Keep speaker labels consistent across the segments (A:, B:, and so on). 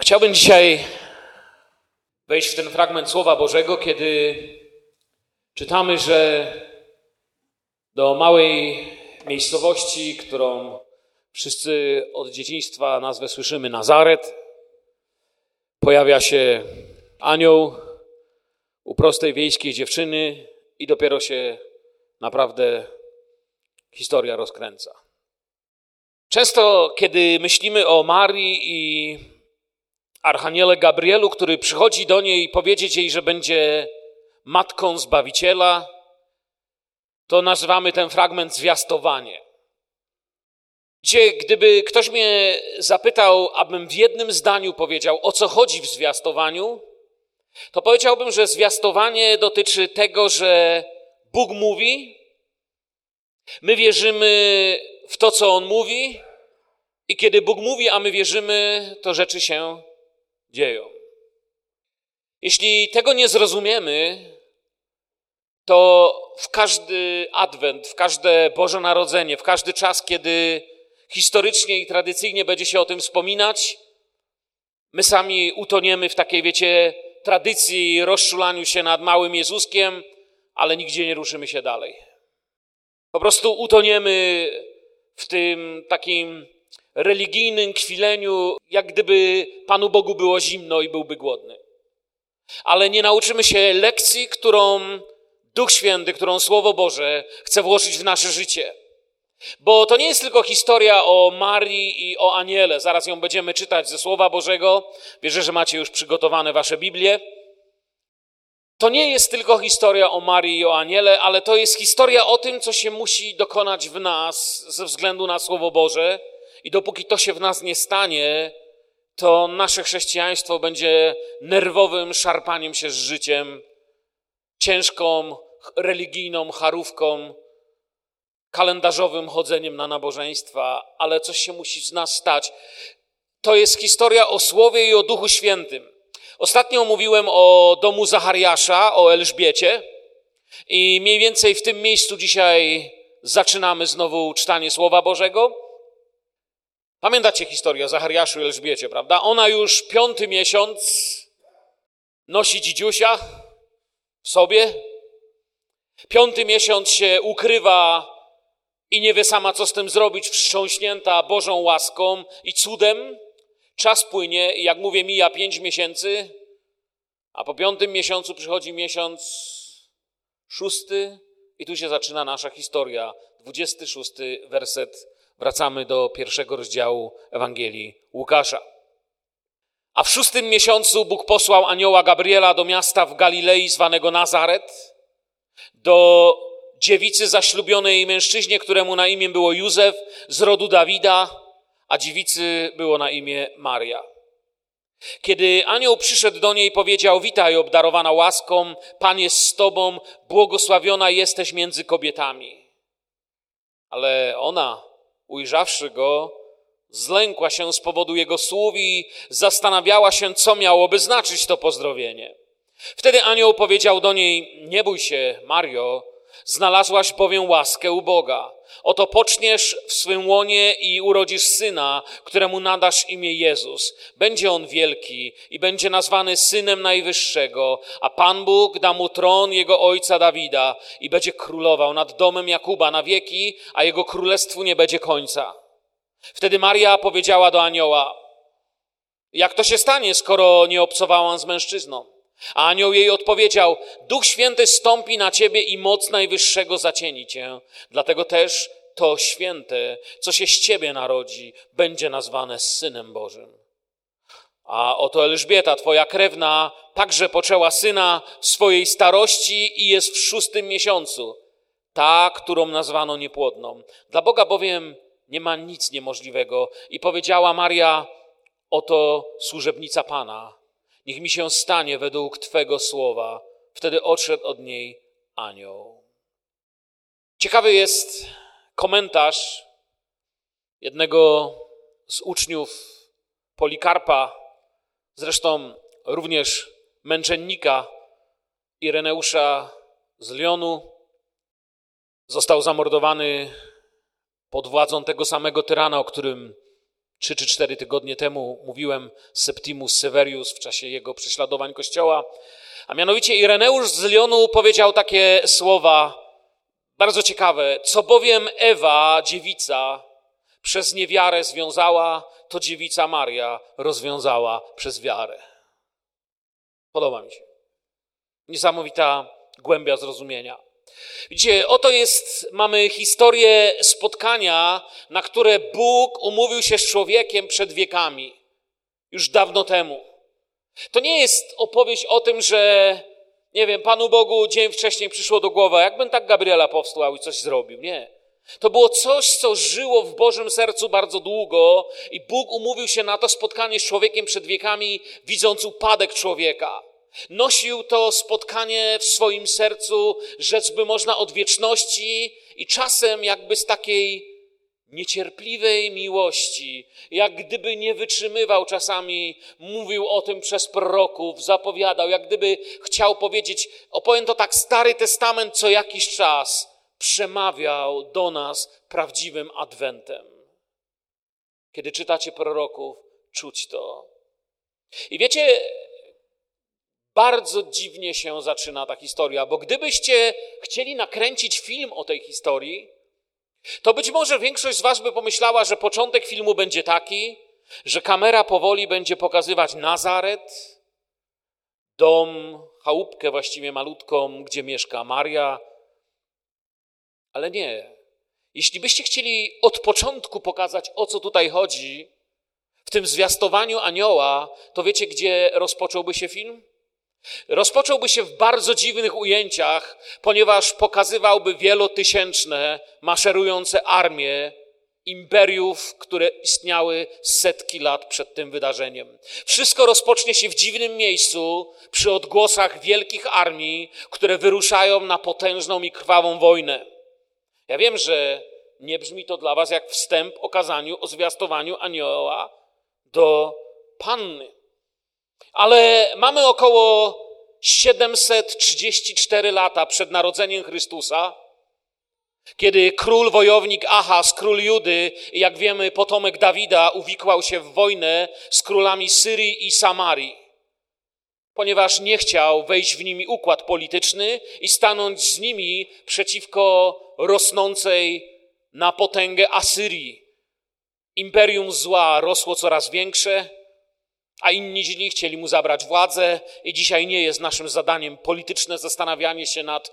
A: Chciałbym dzisiaj wejść w ten fragment Słowa Bożego, kiedy czytamy, że do małej miejscowości, którą wszyscy od dzieciństwa nazwę słyszymy Nazaret, pojawia się anioł u prostej wiejskiej dziewczyny i dopiero się naprawdę historia rozkręca. Często, kiedy myślimy o Marii i Archaniele Gabrielu, który przychodzi do niej powiedzieć jej, że będzie matką Zbawiciela, to nazywamy ten fragment zwiastowanie. Gdzie, gdyby ktoś mnie zapytał, abym w jednym zdaniu powiedział, o co chodzi w zwiastowaniu, to powiedziałbym, że zwiastowanie dotyczy tego, że Bóg mówi, my wierzymy w to, co On mówi, i kiedy Bóg mówi, a my wierzymy, to rzeczy się dzieją. Jeśli tego nie zrozumiemy, to w każdy adwent, w każde Boże Narodzenie, w każdy czas, kiedy historycznie i tradycyjnie będzie się o tym wspominać, my sami utoniemy w takiej, wiecie, tradycji rozczulaniu się nad małym Jezuskiem, ale nigdzie nie ruszymy się dalej. Po prostu utoniemy w tym takim religijnym kwileniu, jak gdyby Panu Bogu było zimno i byłby głodny. Ale nie nauczymy się lekcji, którą Duch Święty, którą Słowo Boże chce włożyć w nasze życie. Bo to nie jest tylko historia o Marii i o Aniele. Zaraz ją będziemy czytać ze Słowa Bożego. Wierzę, że macie już przygotowane wasze Biblie. To nie jest tylko historia o Marii i o Aniele, ale to jest historia o tym, co się musi dokonać w nas ze względu na Słowo Boże. I dopóki to się w nas nie stanie, to nasze chrześcijaństwo będzie nerwowym szarpaniem się z życiem, ciężką religijną charówką, kalendarzowym chodzeniem na nabożeństwa, ale coś się musi z nas stać. To jest historia o Słowie i o Duchu Świętym. Ostatnio mówiłem o domu Zachariasza, o Elżbiecie i mniej więcej w tym miejscu dzisiaj zaczynamy znowu czytanie Słowa Bożego. Pamiętacie historię o Zachariaszu i Elżbiecie, prawda? Ona już piąty miesiąc nosi dzidziusia w sobie. Piąty miesiąc się ukrywa i nie wie sama, co z tym zrobić, wstrząśnięta Bożą łaską i cudem. Czas płynie i jak mówię, mija pięć miesięcy, a po piątym miesiącu przychodzi miesiąc szósty i tu się zaczyna nasza historia. Dwudziesty szósty werset. Wracamy do pierwszego rozdziału Ewangelii Łukasza. A w szóstym miesiącu Bóg posłał anioła Gabriela do miasta w Galilei zwanego Nazaret, do dziewicy zaślubionej mężczyźnie, któremu na imię było Józef, z rodu Dawida, a dziewicy było na imię Maria. Kiedy anioł przyszedł do niej, powiedział: Witaj, obdarowana łaską, Pan jest z tobą, błogosławiona jesteś między kobietami. Ale ona, ujrzawszy go, zlękła się z powodu jego słów i zastanawiała się, co miałoby znaczyć to pozdrowienie. Wtedy anioł powiedział do niej: Nie bój się, Mario, znalazłaś bowiem łaskę u Boga. Oto poczniesz w swym łonie i urodzisz syna, któremu nadasz imię Jezus. Będzie on wielki i będzie nazwany synem Najwyższego, a Pan Bóg da mu tron jego ojca Dawida i będzie królował nad domem Jakuba na wieki, a jego królestwu nie będzie końca. Wtedy Maria powiedziała do anioła: Jak to się stanie, skoro nie obcowałam z mężczyzną? A anioł jej odpowiedział: Duch Święty stąpi na ciebie i moc Najwyższego zacieni cię. Dlatego też to święte, co się z ciebie narodzi, będzie nazwane Synem Bożym. A oto Elżbieta, twoja krewna, także poczęła syna w swojej starości i jest w szóstym miesiącu, ta, którą nazwano niepłodną. Dla Boga bowiem nie ma nic niemożliwego. I powiedziała Maria, oto służebnica Pana, niech mi się stanie według Twego słowa. Wtedy odszedł od niej anioł. Ciekawy jest komentarz jednego z uczniów Polikarpa, zresztą również męczennika Ireneusza z Lyonu. Został zamordowany pod władzą tego samego tyrana, o którym Trzy czy cztery tygodnie temu mówiłem Septimus Severius w czasie jego prześladowań kościoła, a mianowicie Ireneusz z Lyonu powiedział takie słowa bardzo ciekawe. Co bowiem Ewa, dziewica, przez niewiarę związała, to dziewica Maria rozwiązała przez wiarę. Podoba mi się. Niesamowita głębia zrozumienia. Widzicie, oto jest, mamy historię spotkania, na które Bóg umówił się z człowiekiem przed wiekami, już dawno temu. To nie jest opowieść o tym, że, nie wiem, Panu Bogu dzień wcześniej przyszło do głowy, jakbym tak Gabriela powstał i coś zrobił. Nie. To było coś, co żyło w Bożym sercu bardzo długo i Bóg umówił się na to spotkanie z człowiekiem przed wiekami, widząc upadek człowieka. Nosił to spotkanie w swoim sercu, rzecz by można od wieczności i czasem jakby z takiej niecierpliwej miłości, jak gdyby nie wytrzymywał czasami, mówił o tym przez proroków, zapowiadał, jak gdyby chciał powiedzieć, opowiem to tak, Stary Testament co jakiś czas przemawiał do nas prawdziwym adwentem. Kiedy czytacie proroków, czuć to. I wiecie, bardzo dziwnie się zaczyna ta historia, bo gdybyście chcieli nakręcić film o tej historii, to być może większość z Was by pomyślała, że początek filmu będzie taki, że kamera powoli będzie pokazywać Nazaret, dom, chałupkę właściwie malutką, gdzie mieszka Maria. Ale nie. Jeśli byście chcieli od początku pokazać, o co tutaj chodzi, w tym zwiastowaniu anioła, to wiecie, gdzie rozpocząłby się film? Rozpocząłby się w bardzo dziwnych ujęciach, ponieważ pokazywałby wielotysięczne, maszerujące armie imperiów, które istniały setki lat przed tym wydarzeniem. Wszystko rozpocznie się w dziwnym miejscu, przy odgłosach wielkich armii, które wyruszają na potężną i krwawą wojnę. Ja wiem, że nie brzmi to dla Was jak wstęp o kazaniu, o zwiastowaniu anioła do panny. Ale mamy około 734 lata przed narodzeniem Chrystusa, kiedy król wojownik Ahaz, król Judy, jak wiemy, potomek Dawida, uwikłał się w wojnę z królami Syrii i Samarii, ponieważ nie chciał wejść w nimi układ polityczny i stanąć z nimi przeciwko rosnącej na potęgę Asyrii. Imperium zła rosło coraz większe, a inni źli chcieli mu zabrać władzę i dzisiaj nie jest naszym zadaniem polityczne zastanawianie się nad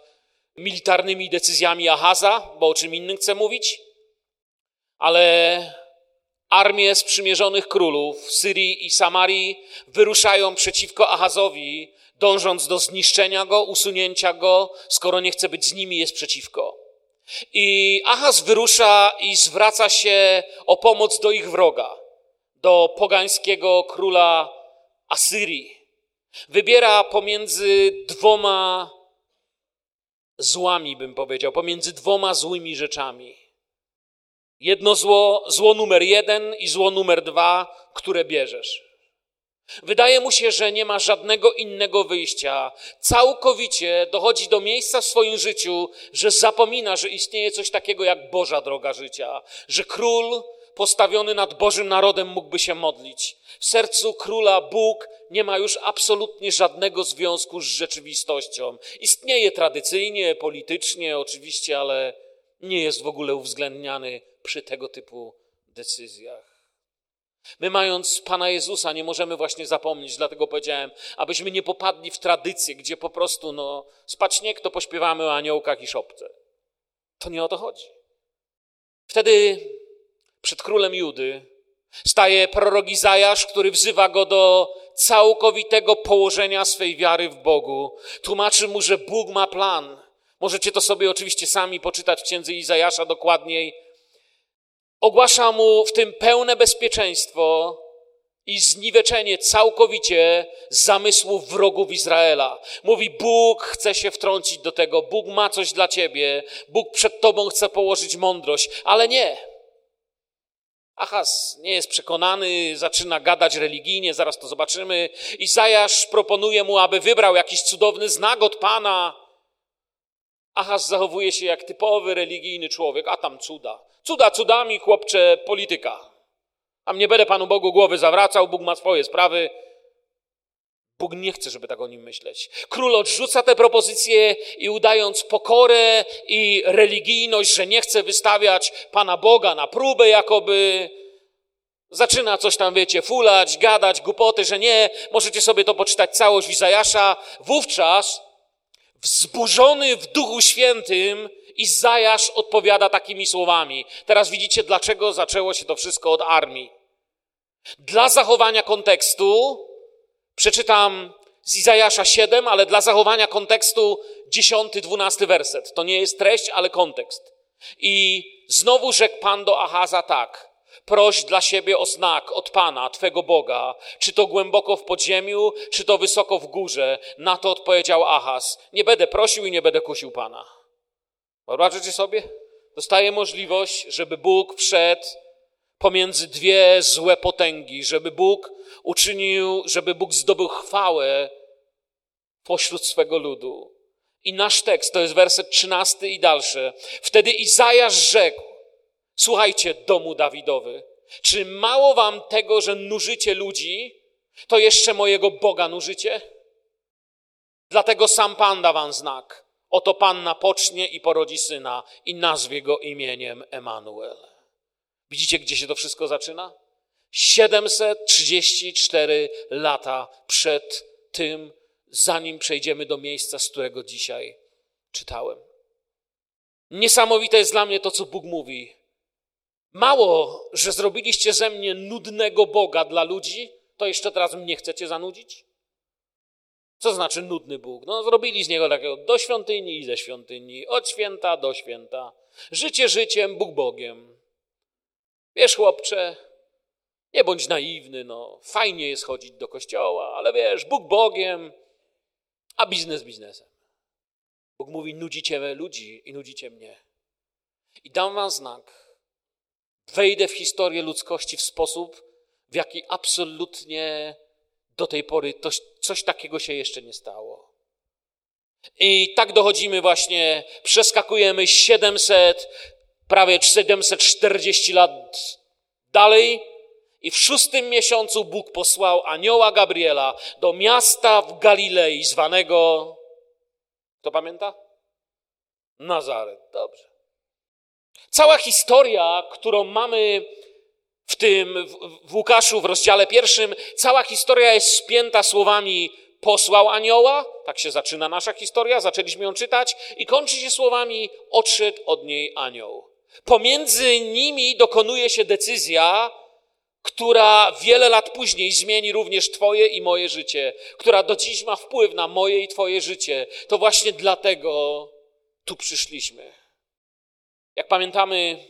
A: militarnymi decyzjami Ahaza, bo o czym innym chcę mówić, ale armie sprzymierzonych królów Syrii i Samarii wyruszają przeciwko Ahazowi, dążąc do zniszczenia go, usunięcia go, skoro nie chce być z nimi, jest przeciwko. I Ahaz wyrusza i zwraca się o pomoc do ich wroga do pogańskiego króla Asyrii. Wybiera pomiędzy dwoma złami, bym powiedział, pomiędzy dwoma złymi rzeczami. Jedno zło, zło numer jeden i zło numer dwa, które bierzesz. Wydaje mu się, że nie ma żadnego innego wyjścia. Całkowicie dochodzi do miejsca w swoim życiu, że zapomina, że istnieje coś takiego jak Boża droga życia, że król postawiony nad Bożym narodem mógłby się modlić. W sercu króla Bóg nie ma już absolutnie żadnego związku z rzeczywistością. Istnieje tradycyjnie, politycznie oczywiście, ale nie jest w ogóle uwzględniany przy tego typu decyzjach. My, mając Pana Jezusa, nie możemy właśnie zapomnieć, dlatego powiedziałem, abyśmy nie popadli w tradycję, gdzie po prostu, no, spać śnieg, to pośpiewamy o aniołkach i szopce. To nie o to chodzi. Wtedy przed królem Judy, staje prorok Izajasz, który wzywa go do całkowitego położenia swej wiary w Bogu. Tłumaczy mu, że Bóg ma plan. Możecie to sobie oczywiście sami poczytać w księdze Izajasza dokładniej. Ogłasza mu w tym pełne bezpieczeństwo i zniweczenie całkowicie zamysłów wrogów Izraela. Mówi, Bóg chce się wtrącić do tego, Bóg ma coś dla ciebie, Bóg przed tobą chce położyć mądrość, ale nie. Achaz nie jest przekonany, zaczyna gadać religijnie, zaraz to zobaczymy. Izajasz proponuje mu, aby wybrał jakiś cudowny znak od Pana. Achaz zachowuje się jak typowy religijny człowiek, a tam cuda. Cuda cudami, chłopcze, polityka. Tam nie będę Panu Bogu głowy zawracał, Bóg ma swoje sprawy. Bóg nie chce, żeby tak o nim myśleć. Król odrzuca te propozycje i udając pokorę i religijność, że nie chce wystawiać Pana Boga na próbę, jakoby zaczyna coś tam, wiecie, fulać, gadać, głupoty, że nie, możecie sobie to poczytać całość Izajasza. Wówczas wzburzony w Duchu Świętym Izajasz odpowiada takimi słowami. Teraz widzicie, dlaczego zaczęło się to wszystko od armii. Dla zachowania kontekstu przeczytam z Izajasza 7, ale dla zachowania kontekstu 10-12 werset. To nie jest treść, ale kontekst. I znowu rzekł Pan do Ahaza tak. Proś dla siebie o znak od Pana, Twego Boga, czy to głęboko w podziemiu, czy to wysoko w górze. Na to odpowiedział Ahaz. Nie będę prosił i nie będę kusił Pana. Wyobraźcie sobie? Dostaje możliwość, żeby Bóg wszedł pomiędzy dwie złe potęgi, żeby Bóg uczynił, żeby Bóg zdobył chwałę pośród swego ludu. I nasz tekst to jest werset trzynasty i dalszy. Wtedy Izajasz rzekł, słuchajcie, domu Dawidowy, czy mało wam tego, że nużycie ludzi, to jeszcze mojego Boga nużycie? Dlatego sam Pan da wam znak. Oto Panna pocznie i porodzi syna i nazwie go imieniem Emanuel. Widzicie, gdzie się to wszystko zaczyna? 734 lata przed tym, zanim przejdziemy do miejsca, z którego dzisiaj czytałem. Niesamowite jest dla mnie to, co Bóg mówi. Mało, że zrobiliście ze mnie nudnego Boga dla ludzi, to jeszcze teraz mnie chcecie zanudzić? Co znaczy nudny Bóg? No, zrobili z niego takiego do świątyni i ze świątyni, od święta do święta. Życie życiem, Bóg Bogiem. Wiesz, chłopcze, nie bądź naiwny, no. Fajnie jest chodzić do kościoła, ale wiesz, Bóg Bogiem, a biznes biznesem. Bóg mówi, nudzicie ludzi i nudzicie mnie. I dam wam znak. Wejdę w historię ludzkości w sposób, w jaki absolutnie do tej pory coś, coś takiego się jeszcze nie stało. I tak dochodzimy właśnie, przeskakujemy 700, prawie 740 lat dalej i w szóstym miesiącu Bóg posłał anioła Gabriela do miasta w Galilei zwanego, kto pamięta? Nazaret. Dobrze. Cała historia, którą mamy w tym, w Łukaszu, w rozdziale pierwszym, cała historia jest spięta słowami posłał anioła, tak się zaczyna nasza historia, zaczęliśmy ją czytać, i kończy się słowami odszedł od niej anioł. Pomiędzy nimi dokonuje się decyzja, która wiele lat później zmieni również Twoje i moje życie, która do dziś ma wpływ na moje i Twoje życie. To właśnie dlatego tu przyszliśmy. Jak pamiętamy,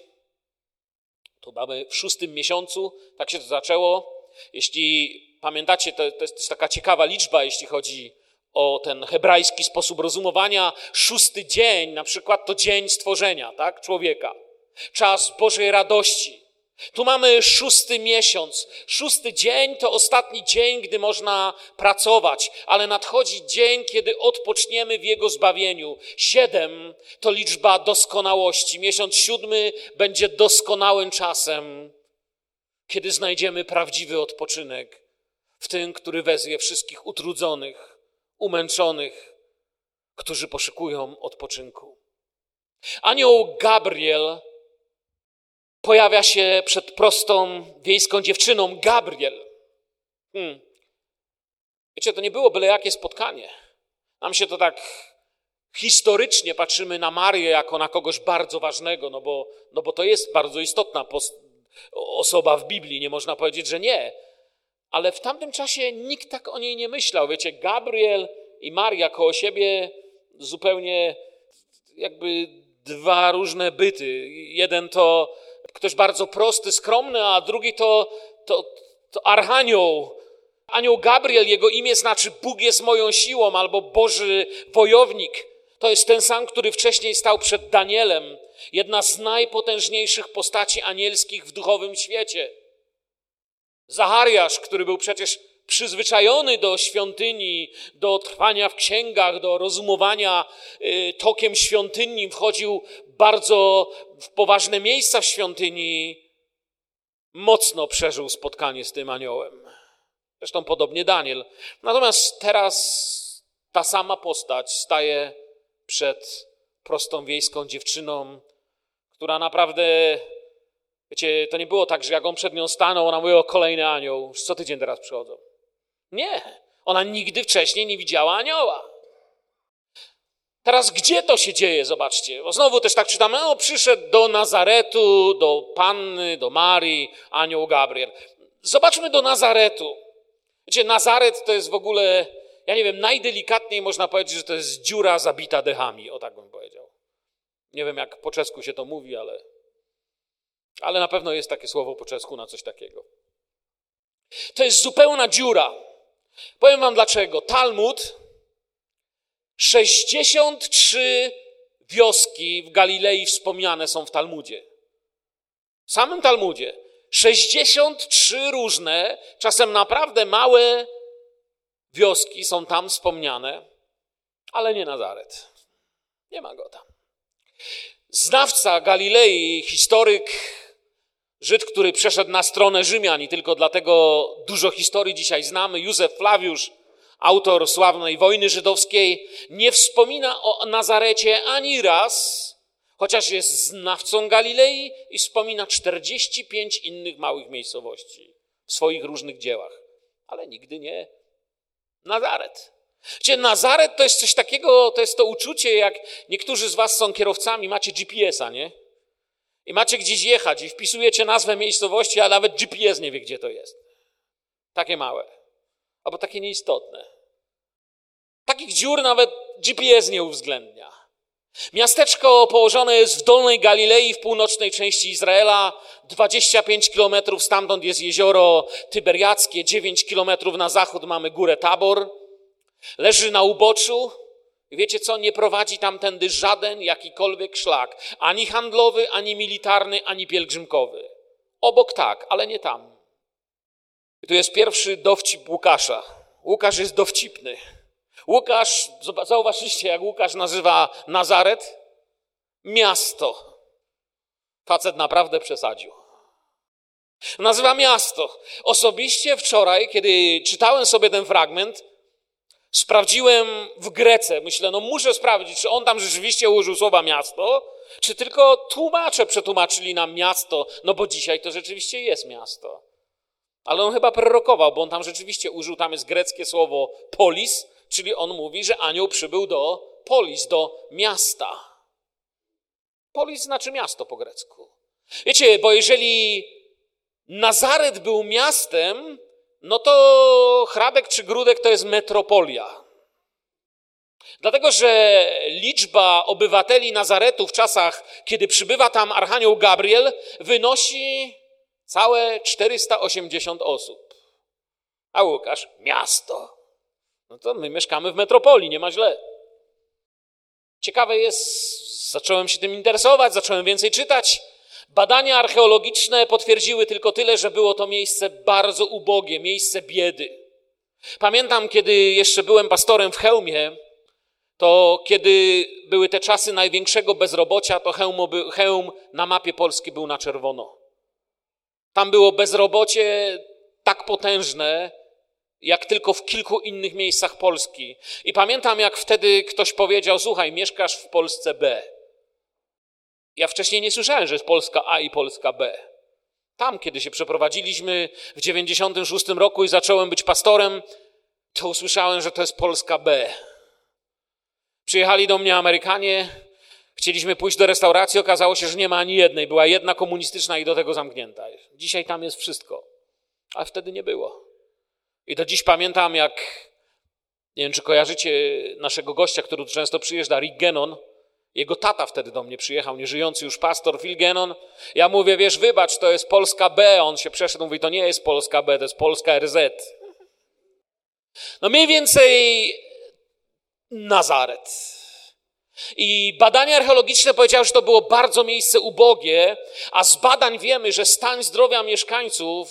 A: to mamy w szóstym miesiącu, tak się to zaczęło. Jeśli pamiętacie, to, to jest taka ciekawa liczba, jeśli chodzi o ten hebrajski sposób rozumowania. Szósty dzień, na przykład, to dzień stworzenia, tak, człowieka. Czas Bożej radości. Tu mamy szósty miesiąc. Szósty dzień to ostatni dzień, gdy można pracować, ale nadchodzi dzień, kiedy odpoczniemy w Jego zbawieniu. Siedem to liczba doskonałości. Miesiąc siódmy będzie doskonałym czasem, kiedy znajdziemy prawdziwy odpoczynek w tym, który wezwie wszystkich utrudzonych, umęczonych, którzy poszukują odpoczynku. Anioł Gabriel pojawia się przed prostą wiejską dziewczyną Gabriel. Hmm. Wiecie, to nie było byle jakie spotkanie. Nam się to tak historycznie patrzymy na Marię jako na kogoś bardzo ważnego, no bo, no bo to jest bardzo istotna osoba w Biblii, nie można powiedzieć, że nie. Ale w tamtym czasie nikt tak o niej nie myślał. Wiecie, Gabriel i Maria koło siebie zupełnie jakby dwa różne byty. Jeden to ktoś bardzo prosty, skromny, a drugi to, to, to archanioł. Anioł Gabriel, jego imię znaczy Bóg jest moją siłą albo Boży wojownik. To jest ten sam, który wcześniej stał przed Danielem. Jedna z najpotężniejszych postaci anielskich w duchowym świecie. Zachariasz, który był przecież przyzwyczajony do świątyni, do trwania w księgach, do rozumowania y, tokiem świątyni, wchodził bardzo w poważne miejsca w świątyni. mocno przeżył spotkanie z tym aniołem. Zresztą podobnie Daniel. Natomiast teraz ta sama postać staje przed prostą wiejską dziewczyną, która naprawdę, wiecie, to nie było tak, że jak on przed nią stanął, ona mówiła o kolejny anioł, co tydzień teraz przychodzą. Nie, ona nigdy wcześniej nie widziała anioła. Teraz gdzie to się dzieje? Zobaczcie. Bo znowu też tak czytamy, o przyszedł do Nazaretu, do Panny, do Marii, anioł Gabriel. Zobaczmy do Nazaretu. Wiecie, Nazaret to jest w ogóle, ja nie wiem, najdelikatniej można powiedzieć, że to jest dziura zabita dechami, o tak bym powiedział. Nie wiem, jak po czesku się to mówi, ale, ale na pewno jest takie słowo po czesku na coś takiego. To jest zupełna dziura. Powiem wam dlaczego. Talmud, 63 wioski w Galilei wspomniane są w Talmudzie. W samym Talmudzie. 63 różne, czasem naprawdę małe wioski są tam wspomniane, ale nie Nazaret. Nie ma go tam. Znawca Galilei, historyk, Żyd, który przeszedł na stronę Rzymian i tylko dlatego dużo historii dzisiaj znamy, Józef Flawiusz, autor sławnej wojny żydowskiej, nie wspomina o Nazarecie ani raz, chociaż jest znawcą Galilei i wspomina 45 innych małych miejscowości w swoich różnych dziełach, ale nigdy nie Nazaret. Gdzie Nazaret to jest coś takiego, to jest to uczucie, jak niektórzy z Was są kierowcami, macie GPS-a, nie? I macie gdzieś jechać i wpisujecie nazwę miejscowości, a nawet GPS nie wie, gdzie to jest. Takie małe. Albo takie nieistotne. Takich dziur nawet GPS nie uwzględnia. Miasteczko położone jest w Dolnej Galilei, w północnej części Izraela. 25 kilometrów stamtąd jest jezioro Tyberiackie, 9 kilometrów na zachód mamy górę Tabor. Leży na uboczu. Wiecie co? Nie prowadzi tamtędy żaden jakikolwiek szlak. Ani handlowy, ani militarny, ani pielgrzymkowy. Obok tak, ale nie tam. Tu jest pierwszy dowcip Łukasza. Łukasz jest dowcipny. Łukasz, zauważyliście, jak Łukasz nazywa Nazaret? Miasto. Facet naprawdę przesadził. Nazywa miasto. Osobiście wczoraj, kiedy czytałem sobie ten fragment, sprawdziłem w Grece. Myślę, no muszę sprawdzić, czy on tam rzeczywiście użył słowa miasto, czy tylko tłumacze przetłumaczyli nam miasto, no bo dzisiaj to rzeczywiście jest miasto. Ale on chyba prorokował, bo on tam rzeczywiście użył, tam jest greckie słowo polis, Czyli on mówi, że anioł przybył do polis, do miasta. Polis znaczy miasto po grecku. Wiecie, bo jeżeli Nazaret był miastem, no to Hrabek czy Grudek to jest metropolia. Dlatego, że liczba obywateli Nazaretu w czasach, kiedy przybywa tam Archanioł Gabriel, wynosi całe 480 osób. A Łukasz, miasto. No to my mieszkamy w metropolii, nie ma źle. Ciekawe jest, zacząłem się tym interesować, zacząłem więcej czytać. Badania archeologiczne potwierdziły tylko tyle, że było to miejsce bardzo ubogie, miejsce biedy. Pamiętam, kiedy jeszcze byłem pastorem w Chełmie, to kiedy były te czasy największego bezrobocia, to Chełm, na mapie Polski był na czerwono. Tam było bezrobocie tak potężne, jak tylko w kilku innych miejscach Polski. I pamiętam, jak wtedy ktoś powiedział: Słuchaj, mieszkasz w Polsce B. Ja wcześniej nie słyszałem, że jest Polska A i Polska B. Tam, kiedy się przeprowadziliśmy w 96 roku i zacząłem być pastorem, to usłyszałem, że to jest Polska B. Przyjechali do mnie Amerykanie, chcieliśmy pójść do restauracji, okazało się, że nie ma ani jednej. Była jedna komunistyczna i do tego zamknięta. Dzisiaj tam jest wszystko, a wtedy nie było. I do dziś pamiętam, jak, nie wiem, czy kojarzycie naszego gościa, który często przyjeżdża, Rick Gennon. Jego tata wtedy do mnie przyjechał, nieżyjący już pastor Phil Gennon. Ja mówię, wiesz, wybacz, to jest Polska B. On się przeszedł, mówi, to nie jest Polska B, to jest Polska RZ. No mniej więcej Nazaret. I badania archeologiczne powiedziały, że to było bardzo miejsce ubogie, a z badań wiemy, że stan zdrowia mieszkańców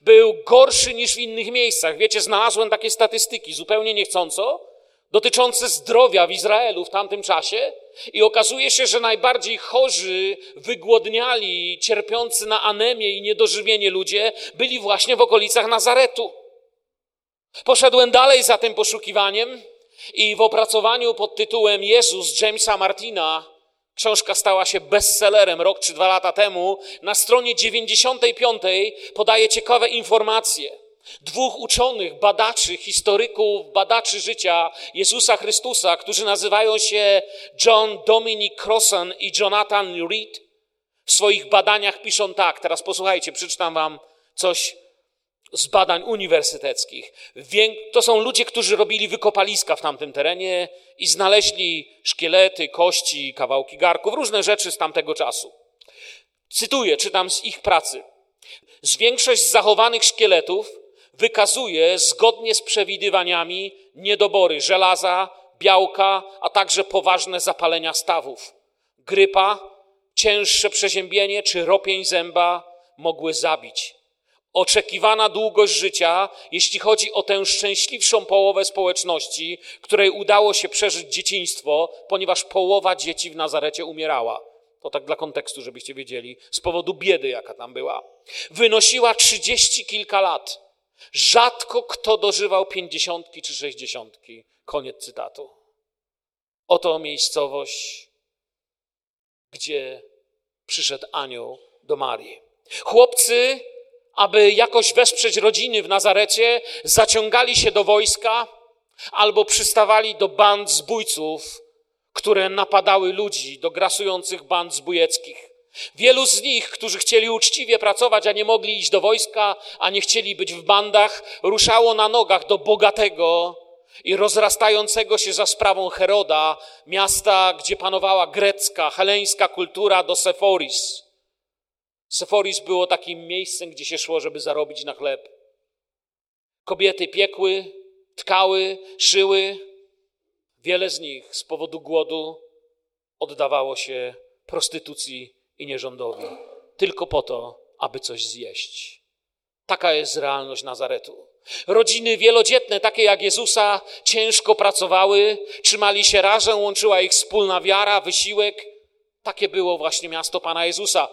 A: był gorszy niż w innych miejscach. Wiecie, znalazłem takie statystyki zupełnie niechcąco. dotyczące zdrowia w Izraelu w tamtym czasie i okazuje się, że najbardziej chorzy, wygłodniali, cierpiący na anemię i niedożywienie ludzie byli właśnie w okolicach Nazaretu. Poszedłem dalej za tym poszukiwaniem i w opracowaniu pod tytułem Jezus Jamesa Martina Książka stała się bestsellerem rok czy dwa lata temu. Na stronie 95 podaje ciekawe informacje. Dwóch uczonych, badaczy, historyków, badaczy życia Jezusa Chrystusa, którzy nazywają się John Dominic Crossan i Jonathan Reed, w swoich badaniach piszą tak. Teraz posłuchajcie, przeczytam wam coś z badań uniwersyteckich. To są ludzie, którzy robili wykopaliska w tamtym terenie i znaleźli szkielety, kości, kawałki garków, różne rzeczy z tamtego czasu. Cytuję, czytam z ich pracy. Z większość zachowanych szkieletów wykazuje zgodnie z przewidywaniami niedobory żelaza, białka, a także poważne zapalenia stawów. Grypa, cięższe przeziębienie czy ropień zęba mogły zabić oczekiwana długość życia, jeśli chodzi o tę szczęśliwszą połowę społeczności, której udało się przeżyć dzieciństwo, ponieważ połowa dzieci w Nazarecie umierała. To tak dla kontekstu, żebyście wiedzieli, z powodu biedy, jaka tam była. Wynosiła trzydzieści kilka lat. Rzadko kto dożywał pięćdziesiątki czy sześćdziesiątki. Koniec cytatu. Oto miejscowość, gdzie przyszedł anioł do Marii. Chłopcy aby jakoś wesprzeć rodziny w Nazarecie, zaciągali się do wojska albo przystawali do band zbójców, które napadały ludzi, do grasujących band zbójeckich. Wielu z nich, którzy chcieli uczciwie pracować, a nie mogli iść do wojska, a nie chcieli być w bandach, ruszało na nogach do bogatego i rozrastającego się za sprawą Heroda, miasta, gdzie panowała grecka, heleńska kultura do Seforis. Seforis było takim miejscem, gdzie się szło, żeby zarobić na chleb. Kobiety piekły, tkały, szyły. Wiele z nich z powodu głodu oddawało się prostytucji i nierządowi, tylko po to, aby coś zjeść. Taka jest realność Nazaretu. Rodziny wielodzietne, takie jak Jezusa, ciężko pracowały, trzymali się razem, łączyła ich wspólna wiara, wysiłek. Takie było właśnie miasto Pana Jezusa.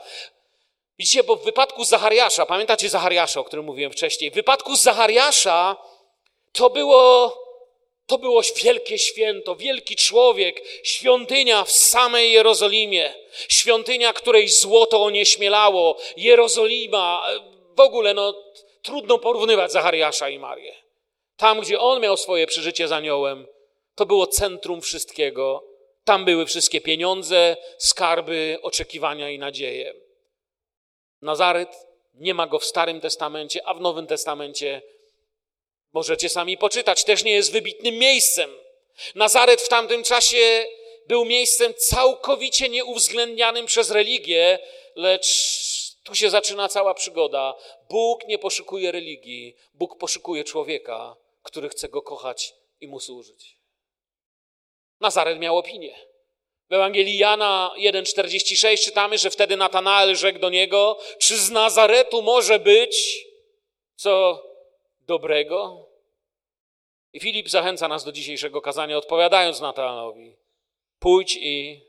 A: Widzicie, bo w wypadku Zachariasza, pamiętacie Zachariasza, o którym mówiłem wcześniej, w wypadku Zachariasza to było, to było wielkie święto, wielki człowiek, świątynia w samej Jerozolimie, świątynia, której złoto onieśmielało, Jerozolima, w ogóle no, trudno porównywać Zachariasza i Marię. Tam, gdzie on miał swoje przeżycie z aniołem, to było centrum wszystkiego. Tam były wszystkie pieniądze, skarby, oczekiwania i nadzieje. Nazaret, nie ma go w Starym Testamencie, a w Nowym Testamencie możecie sami poczytać, też nie jest wybitnym miejscem. Nazaret w tamtym czasie był miejscem całkowicie nieuwzględnianym przez religię, lecz tu się zaczyna cała przygoda. Bóg nie poszukuje religii, Bóg poszukuje człowieka, który chce go kochać i mu służyć. Nazaret miał opinię. W Ewangelii Jana 1,46 czytamy, że wtedy Natanael rzekł do niego, czy z Nazaretu może być co dobrego? I Filip zachęca nas do dzisiejszego kazania, odpowiadając Natanaelowi, pójdź i,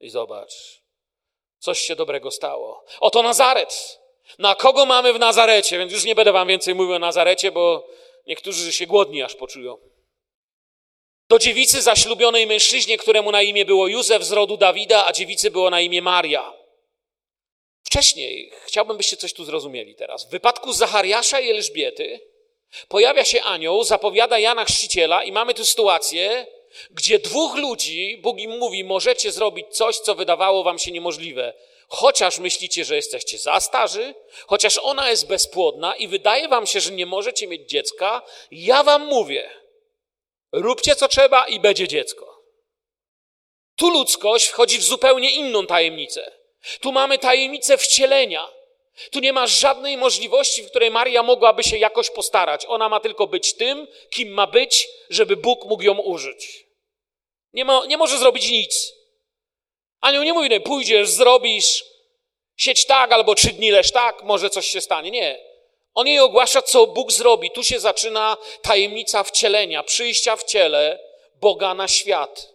A: i zobacz, coś się dobrego stało. Oto Nazaret. Na kogo mamy w Nazarecie? Więc już nie będę wam więcej mówił o Nazarecie, bo niektórzy się głodni aż poczują. Do dziewicy zaślubionej mężczyźnie, któremu na imię było Józef z rodu Dawida, a dziewicy było na imię Maria. Wcześniej, chciałbym, byście coś tu zrozumieli teraz. W wypadku Zachariasza i Elżbiety pojawia się anioł, zapowiada Jana Chrzciciela i mamy tu sytuację, gdzie dwóch ludzi, Bóg im mówi, możecie zrobić coś, co wydawało wam się niemożliwe. Chociaż myślicie, że jesteście za starzy, chociaż ona jest bezpłodna i wydaje wam się, że nie możecie mieć dziecka, ja wam mówię – Róbcie co trzeba i będzie dziecko. Tu ludzkość wchodzi w zupełnie inną tajemnicę. Tu mamy tajemnicę wcielenia. Tu nie ma żadnej możliwości, w której Maria mogłaby się jakoś postarać. Ona ma tylko być tym, kim ma być, żeby Bóg mógł ją użyć. Nie, ma, nie może zrobić nic. Anioł nie mówi, pójdziesz, zrobisz, sieć tak albo trzy dni leż tak, może coś się stanie. Nie. On jej ogłasza, co Bóg zrobi. Tu się zaczyna tajemnica wcielenia, przyjścia w ciele Boga na świat.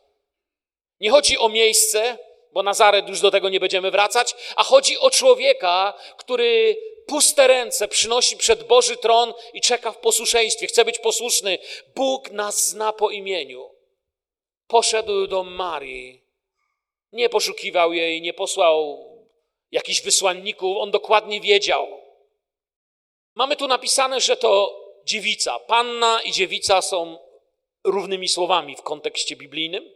A: Nie chodzi o miejsce, bo Nazaret już do tego nie będziemy wracać, a chodzi o człowieka, który puste ręce przynosi przed Boży tron i czeka w posłuszeństwie, chce być posłuszny. Bóg nas zna po imieniu. Poszedł do Marii, nie poszukiwał jej, nie posłał jakichś wysłanników, on dokładnie wiedział. Mamy tu napisane, że to dziewica. Panna i dziewica są równymi słowami w kontekście biblijnym.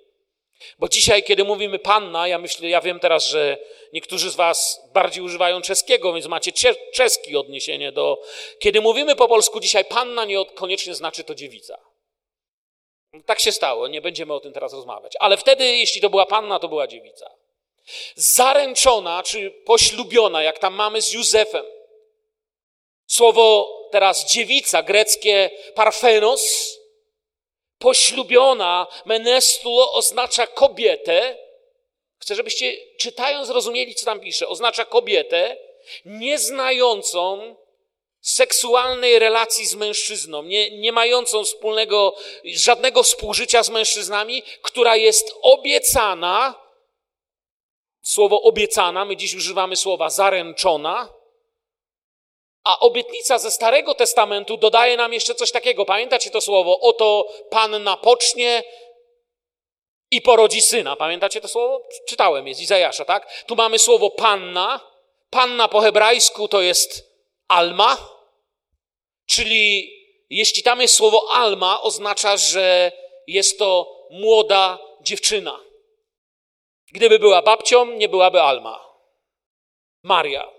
A: Bo dzisiaj, kiedy mówimy panna, ja myślę, ja wiem teraz, że niektórzy z Was bardziej używają czeskiego, więc macie czeski odniesienie do. Kiedy mówimy po polsku dzisiaj panna, nie koniecznie znaczy to dziewica. Tak się stało, nie będziemy o tym teraz rozmawiać. Ale wtedy, jeśli to była panna, to była dziewica. Zaręczona czy poślubiona, jak tam mamy z Józefem. Słowo teraz dziewica, greckie parfenos, poślubiona, menestulo oznacza kobietę. Chcę, żebyście czytając zrozumieli, co tam pisze. Oznacza kobietę nieznającą seksualnej relacji z mężczyzną, nie, nie mającą wspólnego, żadnego współżycia z mężczyznami, która jest obiecana, słowo obiecana, my dziś używamy słowa zaręczona, a obietnica ze Starego Testamentu dodaje nam jeszcze coś takiego. Pamiętacie to słowo? Oto Panna pocznie i porodzi syna. Pamiętacie to słowo? Czytałem je z Izajasza, tak? Tu mamy słowo panna. Panna po hebrajsku to jest alma, czyli jeśli tam jest słowo alma, oznacza, że jest to młoda dziewczyna. Gdyby była babcią, nie byłaby alma. Maria.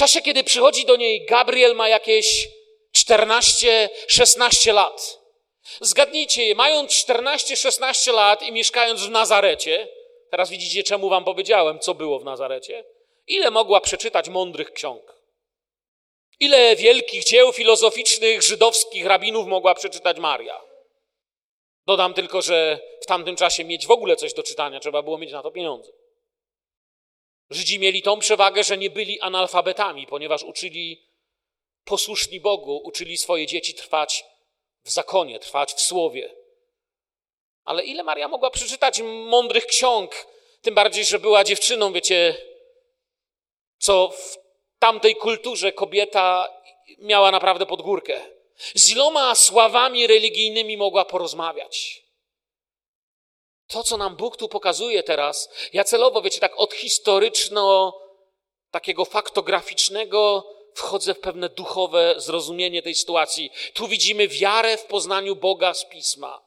A: Czasie, kiedy przychodzi do niej Gabriel, ma jakieś 14-16 lat. Zgadnijcie, mając 14-16 lat i mieszkając w Nazarecie, teraz widzicie, czemu wam powiedziałem, co było w Nazarecie, ile mogła przeczytać mądrych ksiąg? Ile wielkich dzieł filozoficznych żydowskich rabinów mogła przeczytać Maria? Dodam tylko, że w tamtym czasie mieć w ogóle coś do czytania, trzeba było mieć na to pieniądze. Żydzi mieli tą przewagę, że nie byli analfabetami, ponieważ uczyli posłuszni Bogu, uczyli swoje dzieci trwać w zakonie, trwać w słowie. Ale ile Maria mogła przeczytać mądrych ksiąg, tym bardziej, że była dziewczyną, wiecie, co w tamtej kulturze kobieta miała naprawdę pod górkę. Z iloma sławami religijnymi mogła porozmawiać. To, co nam Bóg tu pokazuje teraz, ja celowo, wiecie, tak od historyczno, takiego faktograficznego wchodzę w pewne duchowe zrozumienie tej sytuacji. Tu widzimy wiarę w poznaniu Boga z Pisma.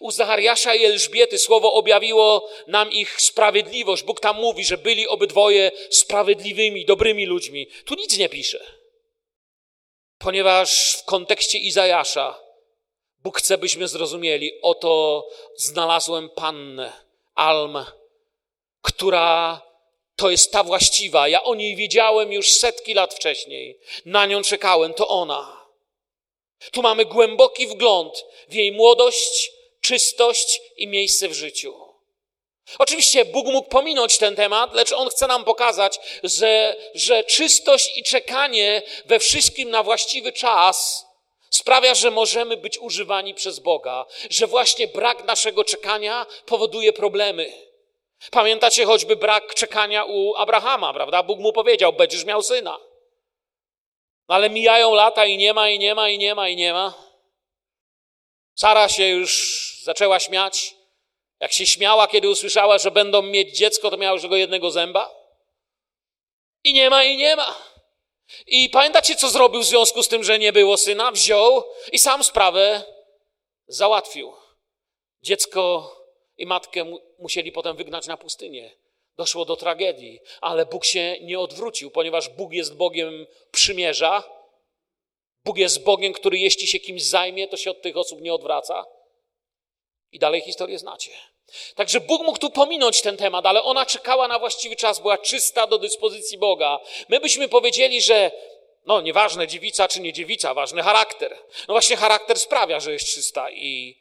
A: U Zachariasza i Elżbiety słowo objawiło nam ich sprawiedliwość. Bóg tam mówi, że byli obydwoje sprawiedliwymi, dobrymi ludźmi. Tu nic nie pisze. Ponieważ w kontekście Izajasza Bóg chce, byśmy zrozumieli, oto znalazłem pannę, Alm, która to jest ta właściwa. Ja o niej wiedziałem już setki lat wcześniej. Na nią czekałem, to ona. Tu mamy głęboki wgląd w jej młodość, czystość i miejsce w życiu. Oczywiście Bóg mógł pominąć ten temat, lecz On chce nam pokazać, że, że czystość i czekanie we wszystkim na właściwy czas sprawia, że możemy być używani przez Boga, że właśnie brak naszego czekania powoduje problemy. Pamiętacie choćby brak czekania u Abrahama, prawda? Bóg mu powiedział: Będziesz miał syna. No ale mijają lata i nie ma, i nie ma, i nie ma, i nie ma. Sara się już zaczęła śmiać. Jak się śmiała, kiedy usłyszała, że będą mieć dziecko, to miała już tego jednego zęba. I nie ma, i nie ma. I pamiętacie, co zrobił w związku z tym, że nie było syna? Wziął i sam sprawę załatwił. Dziecko i matkę musieli potem wygnać na pustynię. Doszło do tragedii, ale Bóg się nie odwrócił, ponieważ Bóg jest Bogiem przymierza. Bóg jest Bogiem, który jeśli się kimś zajmie, to się od tych osób nie odwraca. I dalej historię znacie. Także Bóg mógł tu pominąć ten temat, ale ona czekała na właściwy czas, była czysta do dyspozycji Boga. My byśmy powiedzieli, że no nieważne dziewica czy nie dziewica, ważny charakter. No właśnie charakter sprawia, że jest czysta i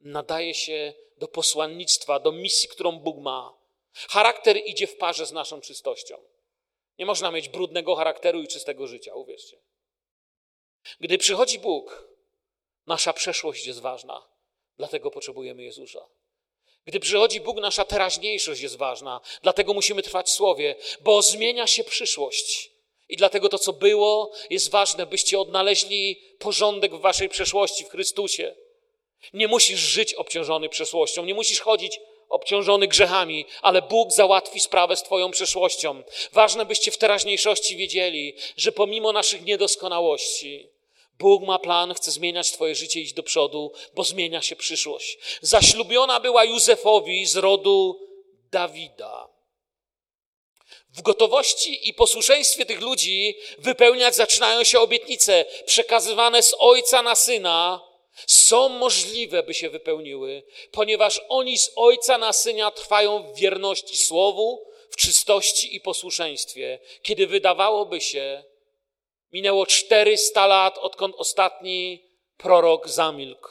A: nadaje się do posłannictwa, do misji, którą Bóg ma. Charakter idzie w parze z naszą czystością. Nie można mieć brudnego charakteru i czystego życia, uwierzcie. Gdy przychodzi Bóg, nasza przeszłość jest ważna. Dlatego potrzebujemy Jezusa. Gdy przychodzi Bóg, nasza teraźniejszość jest ważna. Dlatego musimy trwać w Słowie, bo zmienia się przyszłość. I dlatego to, co było, jest ważne, byście odnaleźli porządek w waszej przeszłości w Chrystusie. Nie musisz żyć obciążony przeszłością, nie musisz chodzić obciążony grzechami, ale Bóg załatwi sprawę z Twoją przeszłością. Ważne, byście w teraźniejszości wiedzieli, że pomimo naszych niedoskonałości, Bóg ma plan, chce zmieniać Twoje życie, iść do przodu, bo zmienia się przyszłość. Zaślubiona była Józefowi z rodu Dawida. W gotowości i posłuszeństwie tych ludzi wypełniać zaczynają się obietnice przekazywane z ojca na syna, są możliwe, by się wypełniły, ponieważ oni z ojca na syna trwają w wierności słowu, w czystości i posłuszeństwie, kiedy wydawałoby się, minęło 400 lat, odkąd ostatni prorok zamilkł.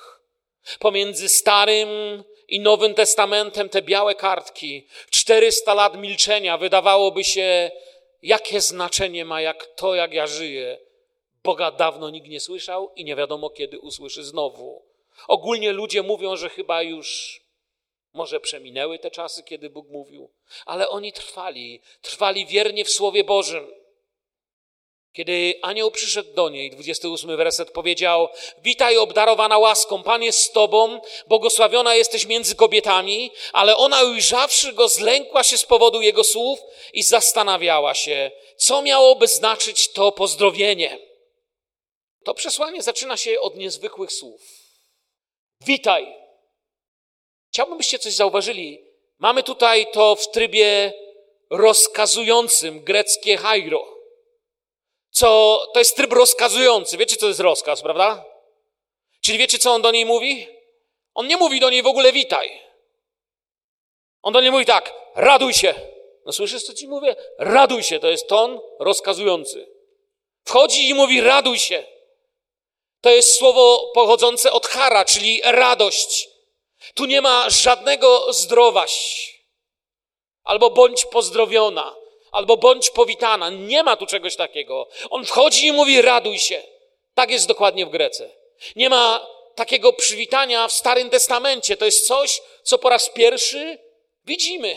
A: Pomiędzy Starym i Nowym Testamentem te białe kartki, 400 lat milczenia, wydawałoby się, jakie znaczenie ma jak to, jak ja żyję. Boga dawno nikt nie słyszał i nie wiadomo, kiedy usłyszy znowu. Ogólnie ludzie mówią, że chyba już może przeminęły te czasy, kiedy Bóg mówił, ale oni trwali, trwali wiernie w Słowie Bożym. Kiedy anioł przyszedł do niej, 28 werset powiedział: Witaj, obdarowana łaską, Pan jest z tobą, błogosławiona jesteś między kobietami, ale ona ujrzawszy go, zlękła się z powodu jego słów i zastanawiała się, co miałoby znaczyć to pozdrowienie. To przesłanie zaczyna się od niezwykłych słów. Witaj. Chciałbym, byście coś zauważyli. Mamy tutaj to w trybie rozkazującym greckie hairo co to jest tryb rozkazujący. Wiecie, co to jest rozkaz, prawda? Czyli wiecie, co on do niej mówi? On nie mówi do niej w ogóle witaj. On do niej mówi tak, raduj się. No słyszysz, co ci mówię? Raduj się, to jest ton rozkazujący. Wchodzi i mówi raduj się. To jest słowo pochodzące od chara, czyli radość. Tu nie ma żadnego zdrowaś. Albo bądź pozdrowiona albo bądź powitana. Nie ma tu czegoś takiego. On wchodzi i mówi: raduj się. Tak jest dokładnie w Grece. Nie ma takiego przywitania w Starym Testamencie. To jest coś, co po raz pierwszy widzimy.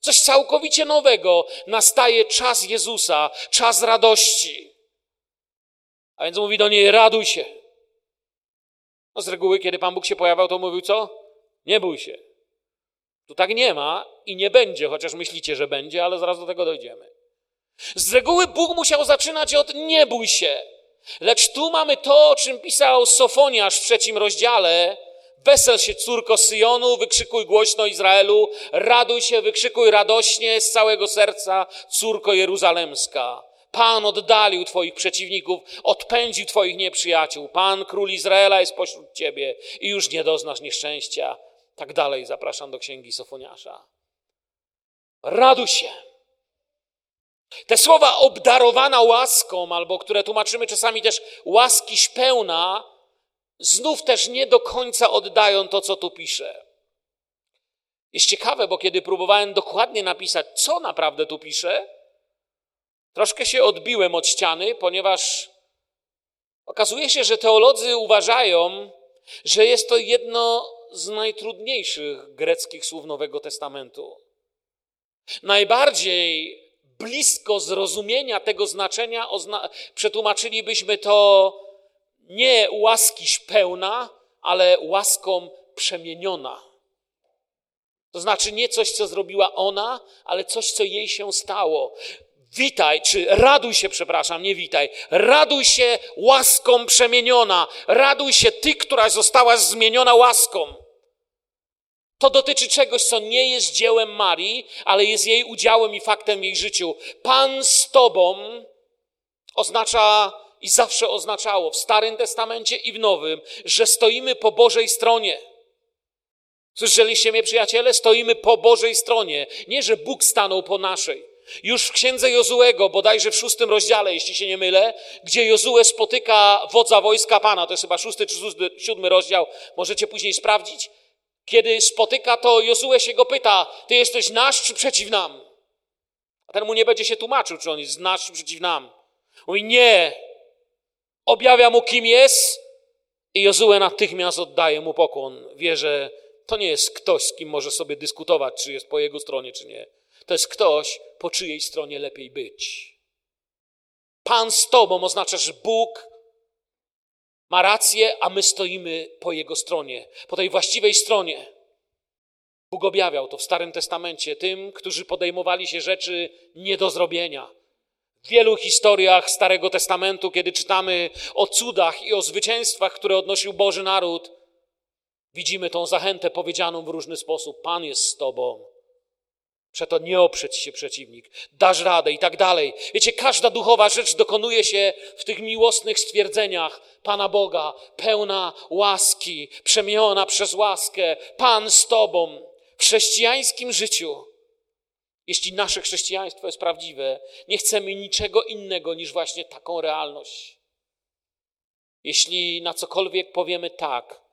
A: Coś całkowicie nowego. Nastaje czas Jezusa, czas radości. A więc mówi do niej: raduj się. No z reguły, kiedy Pan Bóg się pojawiał, to mówił co? Nie bój się. Tu tak nie ma i nie będzie, chociaż myślicie, że będzie, ale zaraz do tego dojdziemy. Z reguły Bóg musiał zaczynać od nie bój się. Lecz tu mamy to, o czym pisał Sofoniasz w trzecim rozdziale. Wesel się, córko Syjonu, wykrzykuj głośno Izraelu, raduj się, wykrzykuj radośnie z całego serca, córko Jeruzalemska. Pan oddalił Twoich przeciwników, odpędził Twoich nieprzyjaciół. Pan, król Izraela, jest pośród Ciebie i już nie doznasz nieszczęścia. Tak dalej zapraszam do księgi Sofoniasza. Raduj się. Te słowa obdarowana łaską, albo które tłumaczymy czasami też łaskiś pełna, znów też nie do końca oddają to, co tu pisze. Jest ciekawe, bo kiedy próbowałem dokładnie napisać, co naprawdę tu pisze, troszkę się odbiłem od ściany, ponieważ okazuje się, że teolodzy uważają, że jest to jedno z najtrudniejszych greckich słów Nowego Testamentu. Najbardziej blisko zrozumienia tego znaczenia przetłumaczylibyśmy to nie łaskiś pełna, ale łaską przemieniona. To znaczy nie coś, co zrobiła ona, ale coś, co jej się stało. Witaj, czy raduj się, przepraszam, nie witaj. Raduj się łaską przemieniona. Raduj się ty, która została zmieniona łaską. To dotyczy czegoś, co nie jest dziełem Marii, ale jest jej udziałem i faktem w jej życiu. Pan z Tobą oznacza i zawsze oznaczało w Starym Testamencie i w Nowym, że stoimy po Bożej stronie. Słyszeliście mnie, przyjaciele? Stoimy po Bożej stronie. Nie, że Bóg stanął po naszej. Już w księdze Jozuego, bodajże w szóstym rozdziale, jeśli się nie mylę, gdzie Jozue spotyka wodza wojska Pana, to jest chyba szósty czy siódmy rozdział, możecie później sprawdzić. Kiedy spotyka to, Jozue się go pyta, ty jesteś nasz czy przeciw nam? A ten mu nie będzie się tłumaczył, czy on jest nasz czy przeciw nam. Mówi, nie. Objawia mu, kim jest I Jozue natychmiast oddaje mu pokłon. Wie, że to nie jest ktoś, z kim może sobie dyskutować, czy jest po jego stronie, czy nie. To jest ktoś, po czyjej stronie lepiej być. Pan z tobą oznacza, że Bóg ma rację, a my stoimy po jego stronie, po tej właściwej stronie. Bóg objawiał to w Starym Testamencie tym, którzy podejmowali się rzeczy nie do zrobienia. W wielu historiach Starego Testamentu, kiedy czytamy o cudach i o zwycięstwach, które odnosił Boży naród, widzimy tą zachętę powiedzianą w różny sposób: Pan jest z Tobą. Przeto nie oprzeć się przeciwnik, dasz radę i tak dalej. Wiecie, każda duchowa rzecz dokonuje się w tych miłosnych stwierdzeniach Pana Boga, pełna łaski, przemieniona przez łaskę, Pan z Tobą. W chrześcijańskim życiu, jeśli nasze chrześcijaństwo jest prawdziwe, nie chcemy niczego innego niż właśnie taką realność. Jeśli na cokolwiek powiemy tak,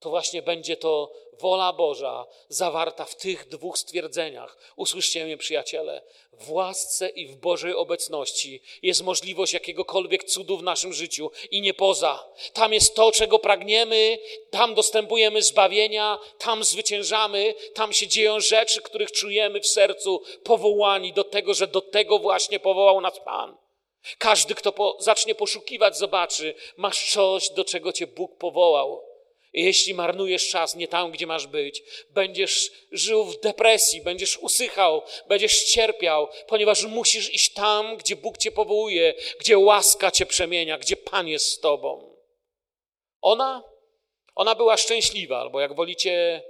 A: to właśnie będzie to wola Boża zawarta w tych dwóch stwierdzeniach. Usłyszcie mnie, przyjaciele, w łasce i w Bożej obecności jest możliwość jakiegokolwiek cudu w naszym życiu i nie poza. Tam jest to, czego pragniemy, tam dostępujemy zbawienia, tam zwyciężamy, tam się dzieją rzeczy, których czujemy w sercu powołani do tego, że do tego właśnie powołał nas Pan. Każdy, kto po, zacznie poszukiwać, zobaczy, masz coś, do czego cię Bóg powołał. Jeśli marnujesz czas nie tam, gdzie masz być, będziesz żył w depresji, będziesz usychał, będziesz cierpiał, ponieważ musisz iść tam, gdzie Bóg cię powołuje, gdzie łaska cię przemienia, gdzie Pan jest z tobą. Ona, ona była szczęśliwa, albo jak wolicie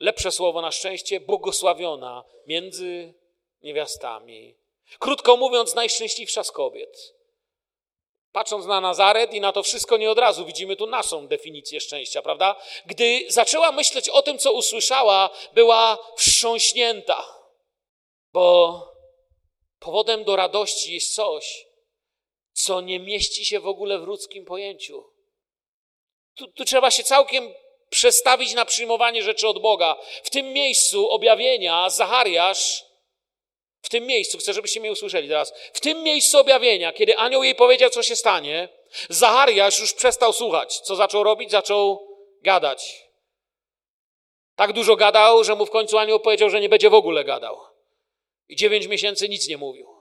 A: lepsze słowo na szczęście, błogosławiona między niewiastami. Krótko mówiąc, najszczęśliwsza z kobiet. Patrząc na Nazaret i na to wszystko, nie od razu widzimy tu naszą definicję szczęścia, prawda? Gdy zaczęła myśleć o tym, co usłyszała, była wstrząśnięta, bo powodem do radości jest coś, co nie mieści się w ogóle w ludzkim pojęciu. Tu, tu trzeba się całkiem przestawić na przyjmowanie rzeczy od Boga. W tym miejscu objawienia Zachariasz w tym miejscu, chcę, żebyście mnie usłyszeli teraz, w tym miejscu objawienia, kiedy anioł jej powiedział, co się stanie, Zachariasz już przestał słuchać. Co zaczął robić? Zaczął gadać. Tak dużo gadał, że mu w końcu anioł powiedział, że nie będzie w ogóle gadał. I dziewięć miesięcy nic nie mówił.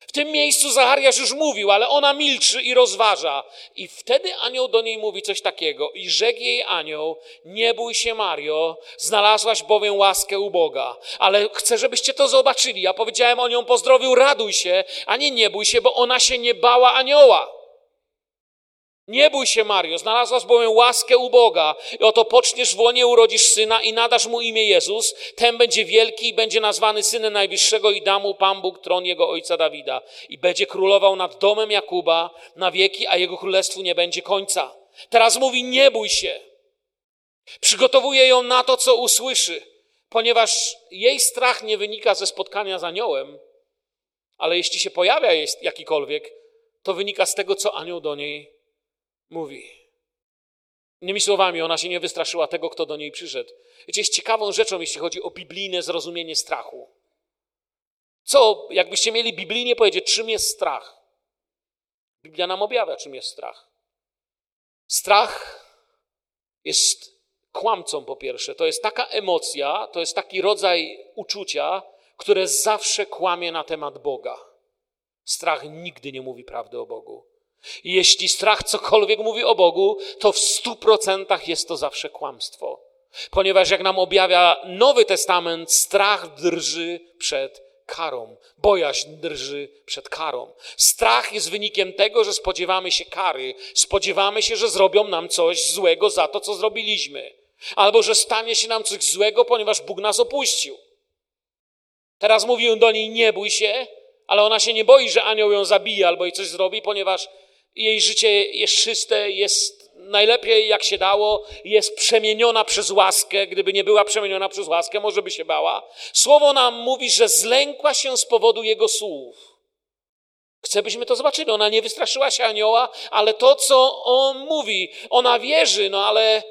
A: W tym miejscu Zachariasz już mówił, ale ona milczy i rozważa. I wtedy anioł do niej mówi coś takiego. I rzekł jej anioł, nie bój się Mario, znalazłaś bowiem łaskę u Boga. Ale chcę, żebyście to zobaczyli. Ja powiedziałem o nią pozdrowił, raduj się, a nie nie bój się, bo ona się nie bała anioła. Nie bój się, Mario, znalazłaś bowiem łaskę u Boga. I oto poczniesz w łonie, urodzisz syna i nadasz mu imię Jezus. Ten będzie wielki i będzie nazwany synem Najwyższego i da mu Pan Bóg tron jego ojca Dawida. I będzie królował nad domem Jakuba na wieki, a jego królestwu nie będzie końca. Teraz mówi, nie bój się. Przygotowuje ją na to, co usłyszy, ponieważ jej strach nie wynika ze spotkania z aniołem, ale jeśli się pojawia jakikolwiek, to wynika z tego, co anioł do niej mówi. Innymi słowami, ona się nie wystraszyła tego, kto do niej przyszedł. Wiecie, jest ciekawą rzeczą, jeśli chodzi o biblijne zrozumienie strachu. Co, jakbyście mieli biblijnie powiedzieć, czym jest strach? Biblia nam objawia, czym jest strach. Strach jest kłamcą, po pierwsze. To jest taka emocja, to jest taki rodzaj uczucia, które zawsze kłamie na temat Boga. Strach nigdy nie mówi prawdy o Bogu. I jeśli strach cokolwiek mówi o Bogu, to w stu procentach jest to zawsze kłamstwo. Ponieważ jak nam objawia Nowy Testament, strach drży przed karą. Bojaźń drży przed karą. Strach jest wynikiem tego, że spodziewamy się kary. Spodziewamy się, że zrobią nam coś złego za to, co zrobiliśmy. Albo że stanie się nam coś złego, ponieważ Bóg nas opuścił. Teraz mówię do niej, nie bój się, ale ona się nie boi, że anioł ją zabije albo jej coś zrobi, ponieważ jej życie jest czyste, jest najlepiej jak się dało, jest przemieniona przez łaskę. Gdyby nie była przemieniona przez łaskę, może by się bała. Słowo nam mówi, że zlękła się z powodu jego słów. Chcę, byśmy to zobaczyli. Ona nie wystraszyła się anioła, ale to, co on mówi, ona wierzy, no ale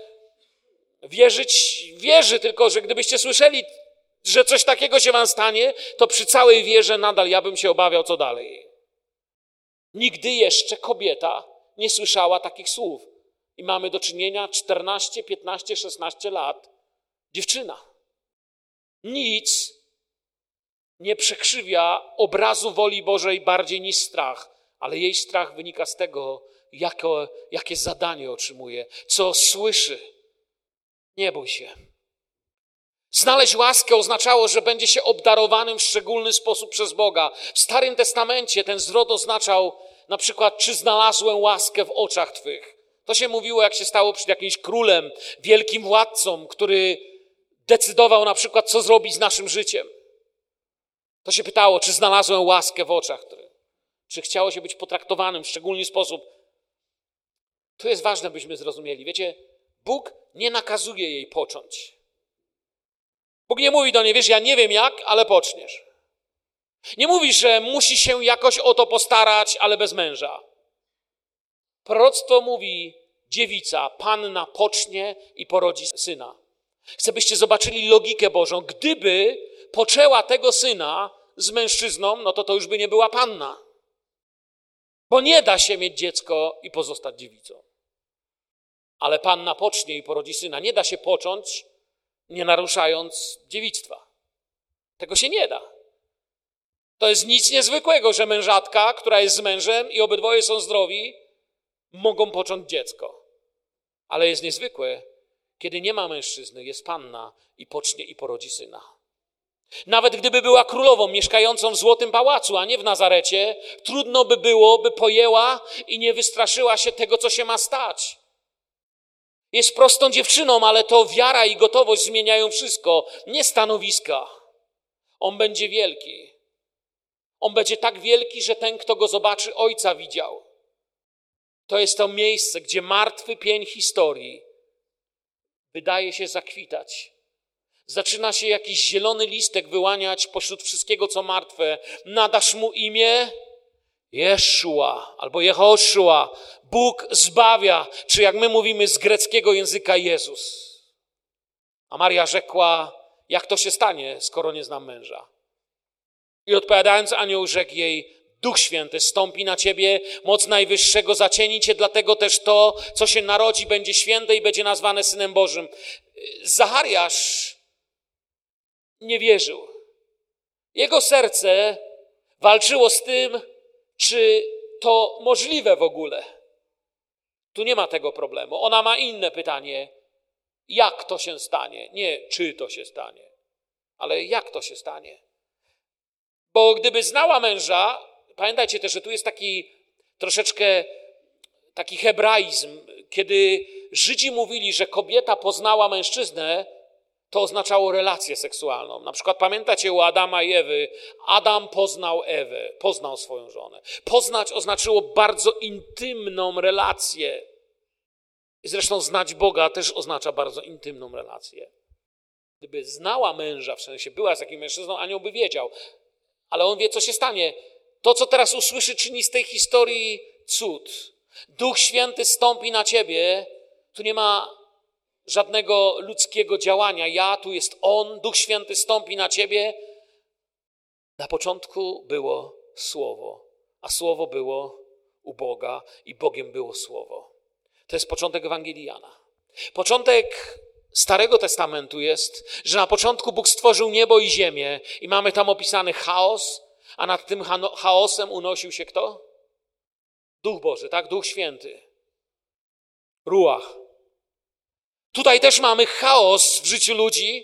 A: wierzyć wierzy, tylko że gdybyście słyszeli, że coś takiego się wam stanie, to przy całej wierze nadal ja bym się obawiał, co dalej. Nigdy jeszcze kobieta nie słyszała takich słów. I mamy do czynienia 14, 15, 16 lat. Dziewczyna. Nic nie przekrzywia obrazu woli Bożej bardziej niż strach, ale jej strach wynika z tego, jakie, zadanie otrzymuje, co słyszy. Nie bój się. Znaleźć łaskę oznaczało, że będzie się obdarowanym w szczególny sposób przez Boga. W Starym Testamencie ten zwrot oznaczał na przykład, czy znalazłem łaskę w oczach Twych. To się mówiło, jak się stało przed jakimś królem, wielkim władcą, który decydował na przykład, co zrobić z naszym życiem. To się pytało, czy znalazłem łaskę w oczach Twych. Czy chciało się być potraktowanym w szczególny sposób. To jest ważne, byśmy zrozumieli. Wiecie, Bóg nie nakazuje jej począć. Bóg nie mówi do niej, wiesz, ja nie wiem jak, ale poczniesz. Nie mówi, że musi się jakoś o to postarać, ale bez męża. Proroctwo mówi, dziewica, panna pocznie i porodzi syna. Chcę, byście zobaczyli logikę Bożą. Gdyby poczęła tego syna z mężczyzną, no to to już by nie była panna. Bo nie da się mieć dziecko i pozostać dziewicą. Ale panna pocznie i porodzi syna. Nie da się począć nie naruszając dziewictwa. Tego się nie da. To jest nic niezwykłego, że mężatka, która jest z mężem i obydwoje są zdrowi, mogą począć dziecko. Ale jest niezwykłe, kiedy nie ma mężczyzny, jest panna i pocznie i porodzi syna. Nawet gdyby była królową mieszkającą w złotym pałacu, a nie w Nazarecie, trudno by było, by pojęła i nie wystraszyła się tego, co się ma stać. Jest prostą dziewczyną, ale to wiara i gotowość zmieniają wszystko, nie stanowiska. On będzie wielki. On będzie tak wielki, że ten, kto go zobaczy, ojca widział. To jest to miejsce, gdzie martwy pień historii wydaje się zakwitać. Zaczyna się jakiś zielony listek wyłaniać pośród wszystkiego, co martwe. Nadasz mu imię Jeszua albo Jehoszua, Bóg zbawia, czy jak my mówimy z greckiego języka Jezus. A Maria rzekła, jak to się stanie, skoro nie znam męża? I odpowiadając, anioł rzekł jej, Duch Święty stąpi na ciebie, moc Najwyższego zacieni cię, dlatego też to, co się narodzi, będzie święte i będzie nazwane Synem Bożym. Zachariasz nie wierzył. Jego serce walczyło z tym, czy to możliwe w ogóle. Tu nie ma tego problemu. Ona ma inne pytanie. Jak to się stanie? Nie, czy to się stanie, ale jak to się stanie? Bo gdyby znała męża, pamiętajcie też, że tu jest taki troszeczkę taki hebraizm, kiedy Żydzi mówili, że kobieta poznała mężczyznę, to oznaczało relację seksualną. Na przykład pamiętacie u Adama i Ewy, Adam poznał Ewę, poznał swoją żonę. Poznać oznaczyło bardzo intymną relację. Zresztą znać Boga też oznacza bardzo intymną relację. Gdyby znała męża, w sensie była z jakimś mężczyzną, anioł by wiedział. Ale on wie, co się stanie. To, co teraz usłyszy, czyni z tej historii cud. Duch Święty stąpi na ciebie. Tu nie ma żadnego ludzkiego działania. Ja, tu jest On, Duch Święty stąpi na ciebie. Na początku było Słowo, a Słowo było u Boga i Bogiem było Słowo. To jest początek Ewangelii Jana. Początek Starego Testamentu jest, że na początku Bóg stworzył niebo i ziemię i mamy tam opisany chaos, a nad tym chaosem unosił się kto? Duch Boży, tak? Duch Święty. Ruach. Tutaj też mamy chaos w życiu ludzi.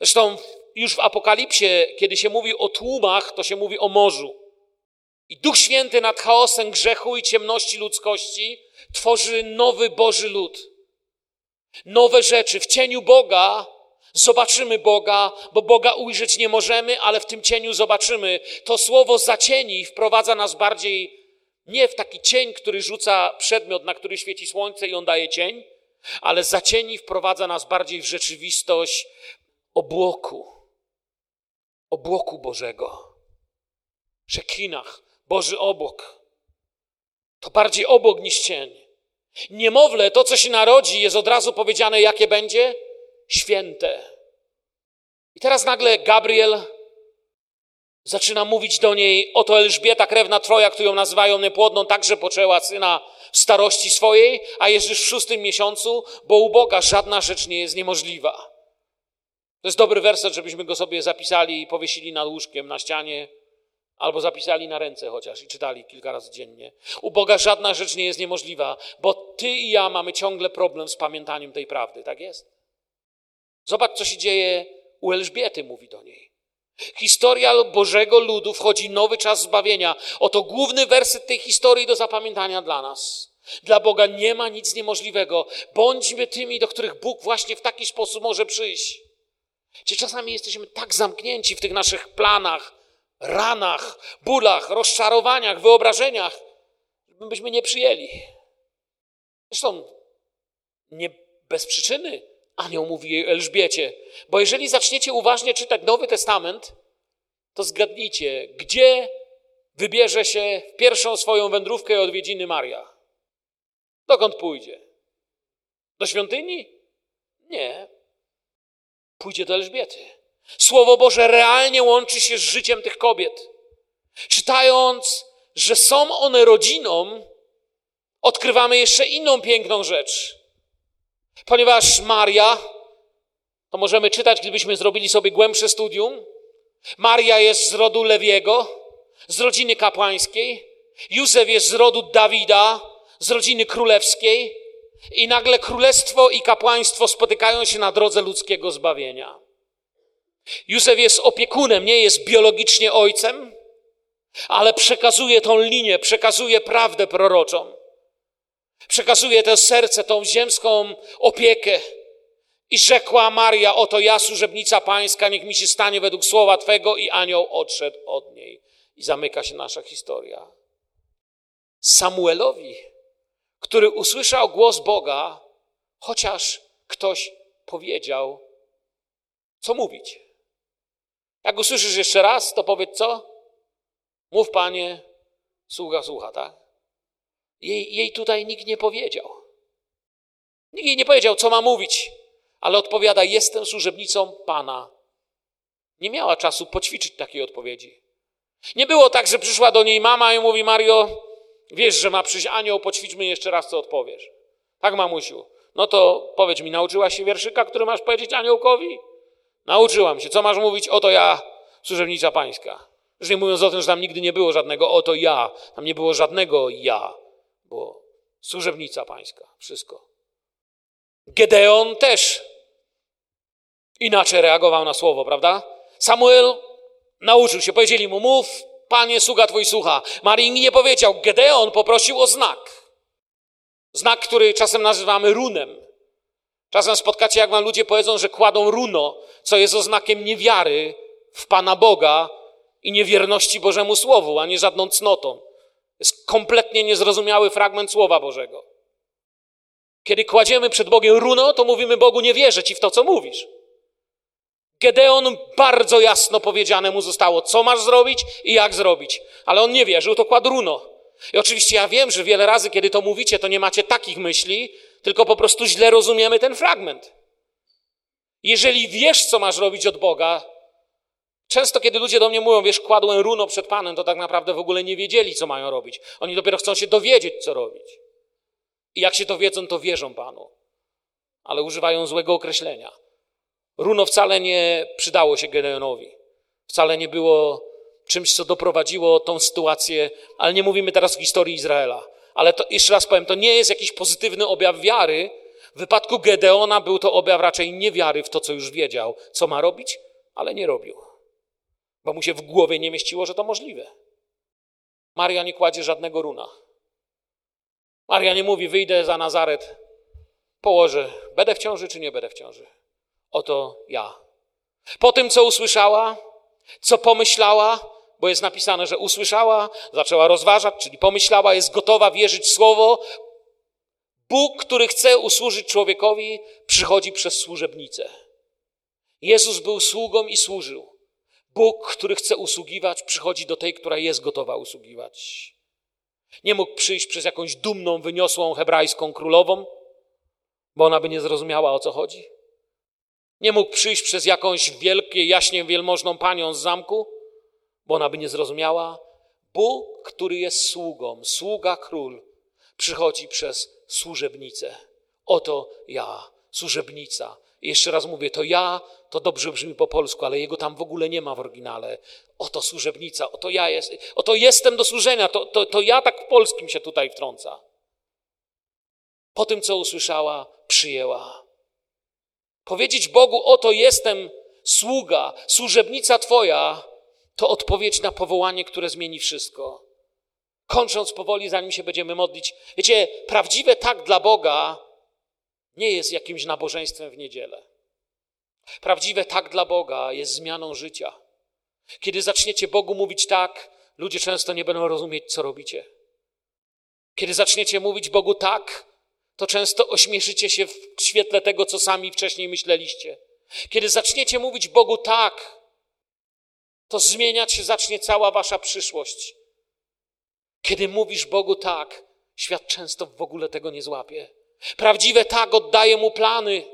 A: Zresztą już w Apokalipsie, kiedy się mówi o tłumach, to się mówi o morzu. I Duch Święty nad chaosem grzechu i ciemności ludzkości tworzy nowy Boży lud. Nowe rzeczy. W cieniu Boga zobaczymy Boga, bo Boga ujrzeć nie możemy, ale w tym cieniu zobaczymy. To słowo zacieni wprowadza nas bardziej nie w taki cień, który rzuca przedmiot, na który świeci słońce i on daje cień, ale zacieni wprowadza nas bardziej w rzeczywistość obłoku, obłoku Bożego. Szekinach, Boży obok. To bardziej obok niż cień. Niemowlę, to co się narodzi, jest od razu powiedziane, jakie będzie? Święte. I teraz nagle Gabriel zaczyna mówić do niej, oto Elżbieta, krewna Troja, którą nazywają niepłodną, także poczęła syna, starości swojej, a jeżdżysz w szóstym miesiącu, bo u Boga żadna rzecz nie jest niemożliwa. To jest dobry werset, żebyśmy go sobie zapisali i powiesili nad łóżkiem, na ścianie, albo zapisali na ręce chociaż i czytali kilka razy dziennie. U Boga żadna rzecz nie jest niemożliwa, bo ty i ja mamy ciągle problem z pamiętaniem tej prawdy, tak jest? Zobacz, co się dzieje u Elżbiety, mówi do niej. Historia Bożego ludu wchodzi nowy czas zbawienia. Oto główny werset tej historii do zapamiętania dla nas. Dla Boga nie ma nic niemożliwego. Bądźmy tymi, do których Bóg właśnie w taki sposób może przyjść. Gdzie czasami jesteśmy tak zamknięci w tych naszych planach, ranach, bólach, rozczarowaniach, wyobrażeniach, byśmy nie przyjęli. Zresztą nie bez przyczyny anioł mówi jej Elżbiecie, bo jeżeli zaczniecie uważnie czytać Nowy Testament, to zgadnijcie, gdzie wybierze się w pierwszą swoją wędrówkę i odwiedziny Maria. Dokąd pójdzie? Do świątyni? Nie. Pójdzie do Elżbiety. Słowo Boże realnie łączy się z życiem tych kobiet. Czytając, że są one rodziną, odkrywamy jeszcze inną piękną rzecz. Ponieważ Maria, to możemy czytać, gdybyśmy zrobili sobie głębsze studium, Maria jest z rodu Lewiego, z rodziny kapłańskiej, Józef jest z rodu Dawida, z rodziny królewskiej i nagle królestwo i kapłaństwo spotykają się na drodze ludzkiego zbawienia. Józef jest opiekunem, nie jest biologicznie ojcem, ale przekazuje tą linię, przekazuje prawdę proroczą. Przekazuje to serce, tą ziemską opiekę. I rzekła Maria, oto ja, służebnica pańska, niech mi się stanie według słowa Twego i anioł odszedł od niej. I zamyka się nasza historia. Samuelowi, który usłyszał głos Boga, chociaż ktoś powiedział, co mówić. Jak usłyszysz jeszcze raz, to powiedz co? Mów, panie, sługa słucha, tak? Jej, jej tutaj nikt nie powiedział. Nikt jej nie powiedział, co ma mówić, ale odpowiada: Jestem służebnicą Pana. Nie miała czasu poćwiczyć takiej odpowiedzi. Nie było tak, że przyszła do niej mama i mówi: Mario, wiesz, że ma przyjść anioł, poćwiczmy jeszcze raz, co odpowiesz. Tak, mamusiu. No to powiedz mi, nauczyłaś się wierszyka, który masz powiedzieć aniołkowi? Nauczyłam się. Co masz mówić? Oto ja, służebnica pańska. Już nie mówiąc o tym, że tam nigdy nie było żadnego oto ja. Tam nie było żadnego ja. Bo służebnica pańska. Wszystko. Gedeon też inaczej reagował na słowo, prawda? Samuel nauczył się. Powiedzieli mu, mów, panie, sługa twój słucha. Marii nie powiedział. Gedeon poprosił o znak. Znak, który czasem nazywamy runem. Czasem spotkacie, jak wam ludzie powiedzą, że kładą runo, co jest oznakiem niewiary w Pana Boga i niewierności Bożemu Słowu, a nie żadną cnotą. Jest kompletnie niezrozumiały fragment Słowa Bożego. Kiedy kładziemy przed Bogiem runo, to mówimy Bogu, nie wierzę Ci w to, co mówisz. Gedeon bardzo jasno powiedziane mu zostało, co masz zrobić i jak zrobić. Ale on nie wierzył, to kładł runo. I oczywiście ja wiem, że wiele razy, kiedy to mówicie, to nie macie takich myśli, tylko po prostu źle rozumiemy ten fragment. Jeżeli wiesz, co masz robić od Boga, często kiedy ludzie do mnie mówią, wiesz, kładłem runo przed Panem, to tak naprawdę w ogóle nie wiedzieli, co mają robić. Oni dopiero chcą się dowiedzieć, co robić. I jak się dowiedzą, to wierzą Panu. Ale używają złego określenia. Runo wcale nie przydało się Gedeonowi. Wcale nie było czymś, co doprowadziło tą sytuację, ale nie mówimy teraz o historii Izraela. Ale to, jeszcze raz powiem, to nie jest jakiś pozytywny objaw wiary. W wypadku Gedeona był to objaw raczej niewiary w to, co już wiedział, co ma robić, ale nie robił. Bo mu się w głowie nie mieściło, że to możliwe. Maria nie kładzie żadnego runa. Maria nie mówi, wyjdę za Nazaret, położę, będę w ciąży czy nie będę w ciąży. Oto ja. Po tym, co usłyszała, co pomyślała, bo jest napisane, że usłyszała, zaczęła rozważać, czyli pomyślała, jest gotowa wierzyć słowo. Bóg, który chce usłużyć człowiekowi, przychodzi przez służebnicę. Jezus był sługą i służył. Bóg, który chce usługiwać, przychodzi do tej, która jest gotowa usługiwać. Nie mógł przyjść przez jakąś dumną, wyniosłą hebrajską królową, bo ona by nie zrozumiała o co chodzi. Nie mógł przyjść przez jakąś wielkie, jaśnie wielmożną panią z zamku, bo ona by nie zrozumiała. Bóg, który jest sługą, sługa król, przychodzi przez służebnicę. Oto ja, służebnica. Jeszcze raz mówię, to ja, to dobrze brzmi po polsku, ale jego tam w ogóle nie ma w oryginale. Oto służebnica, oto ja jest, oto jestem do służenia, to, to, to ja tak w polskim się tutaj wtrąca. Po tym, co usłyszała, przyjęła. Powiedzieć Bogu, oto jestem sługa, służebnica Twoja, to odpowiedź na powołanie, które zmieni wszystko. Kończąc powoli, zanim się będziemy modlić. Wiecie, prawdziwe tak dla Boga nie jest jakimś nabożeństwem w niedzielę. Prawdziwe tak dla Boga jest zmianą życia. Kiedy zaczniecie Bogu mówić tak, ludzie często nie będą rozumieć, co robicie. Kiedy zaczniecie mówić Bogu tak, to często ośmieszycie się w świetle tego, co sami wcześniej myśleliście. Kiedy zaczniecie mówić Bogu tak, to zmieniać się zacznie cała wasza przyszłość. Kiedy mówisz Bogu tak, świat często w ogóle tego nie złapie. Prawdziwe tak oddaje mu plany.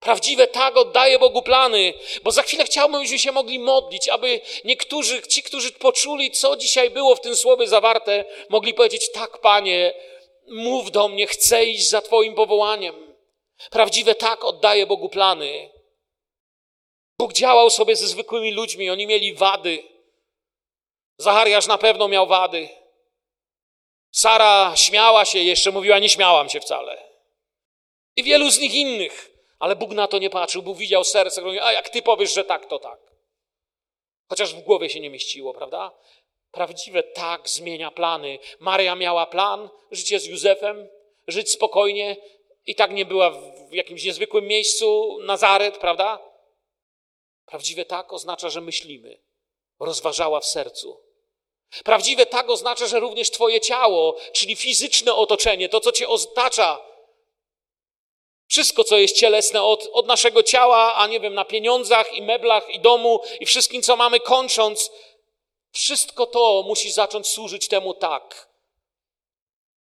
A: Prawdziwe tak oddaje Bogu plany, bo za chwilę chciałbym, byśmy się mogli modlić, aby niektórzy, ci, którzy poczuli, co dzisiaj było w tym słowie zawarte, mogli powiedzieć: Tak, Panie, mów do mnie, chcę iść za Twoim powołaniem. Prawdziwe tak oddaje Bogu plany. Bóg działał sobie ze zwykłymi ludźmi, oni mieli wady. Zachariasz na pewno miał wady. Sara śmiała się, jeszcze mówiła, nie śmiałam się wcale. I wielu z nich innych. Ale Bóg na to nie patrzył. Bóg widział serce, mówił, a jak ty powiesz, że tak, to tak. Chociaż w głowie się nie mieściło, prawda? Prawdziwe tak zmienia plany. Maria miała plan, życie z Józefem, żyć spokojnie i tak nie była w jakimś niezwykłym miejscu, Nazaret, prawda? Prawdziwe tak oznacza, że myślimy. Rozważała w sercu. Prawdziwe tak oznacza, że również Twoje ciało, czyli fizyczne otoczenie, to co Cię otacza, wszystko, co jest cielesne od, od naszego ciała, a nie wiem, na pieniądzach i meblach i domu i wszystkim, co mamy, kończąc, wszystko to musi zacząć służyć temu tak.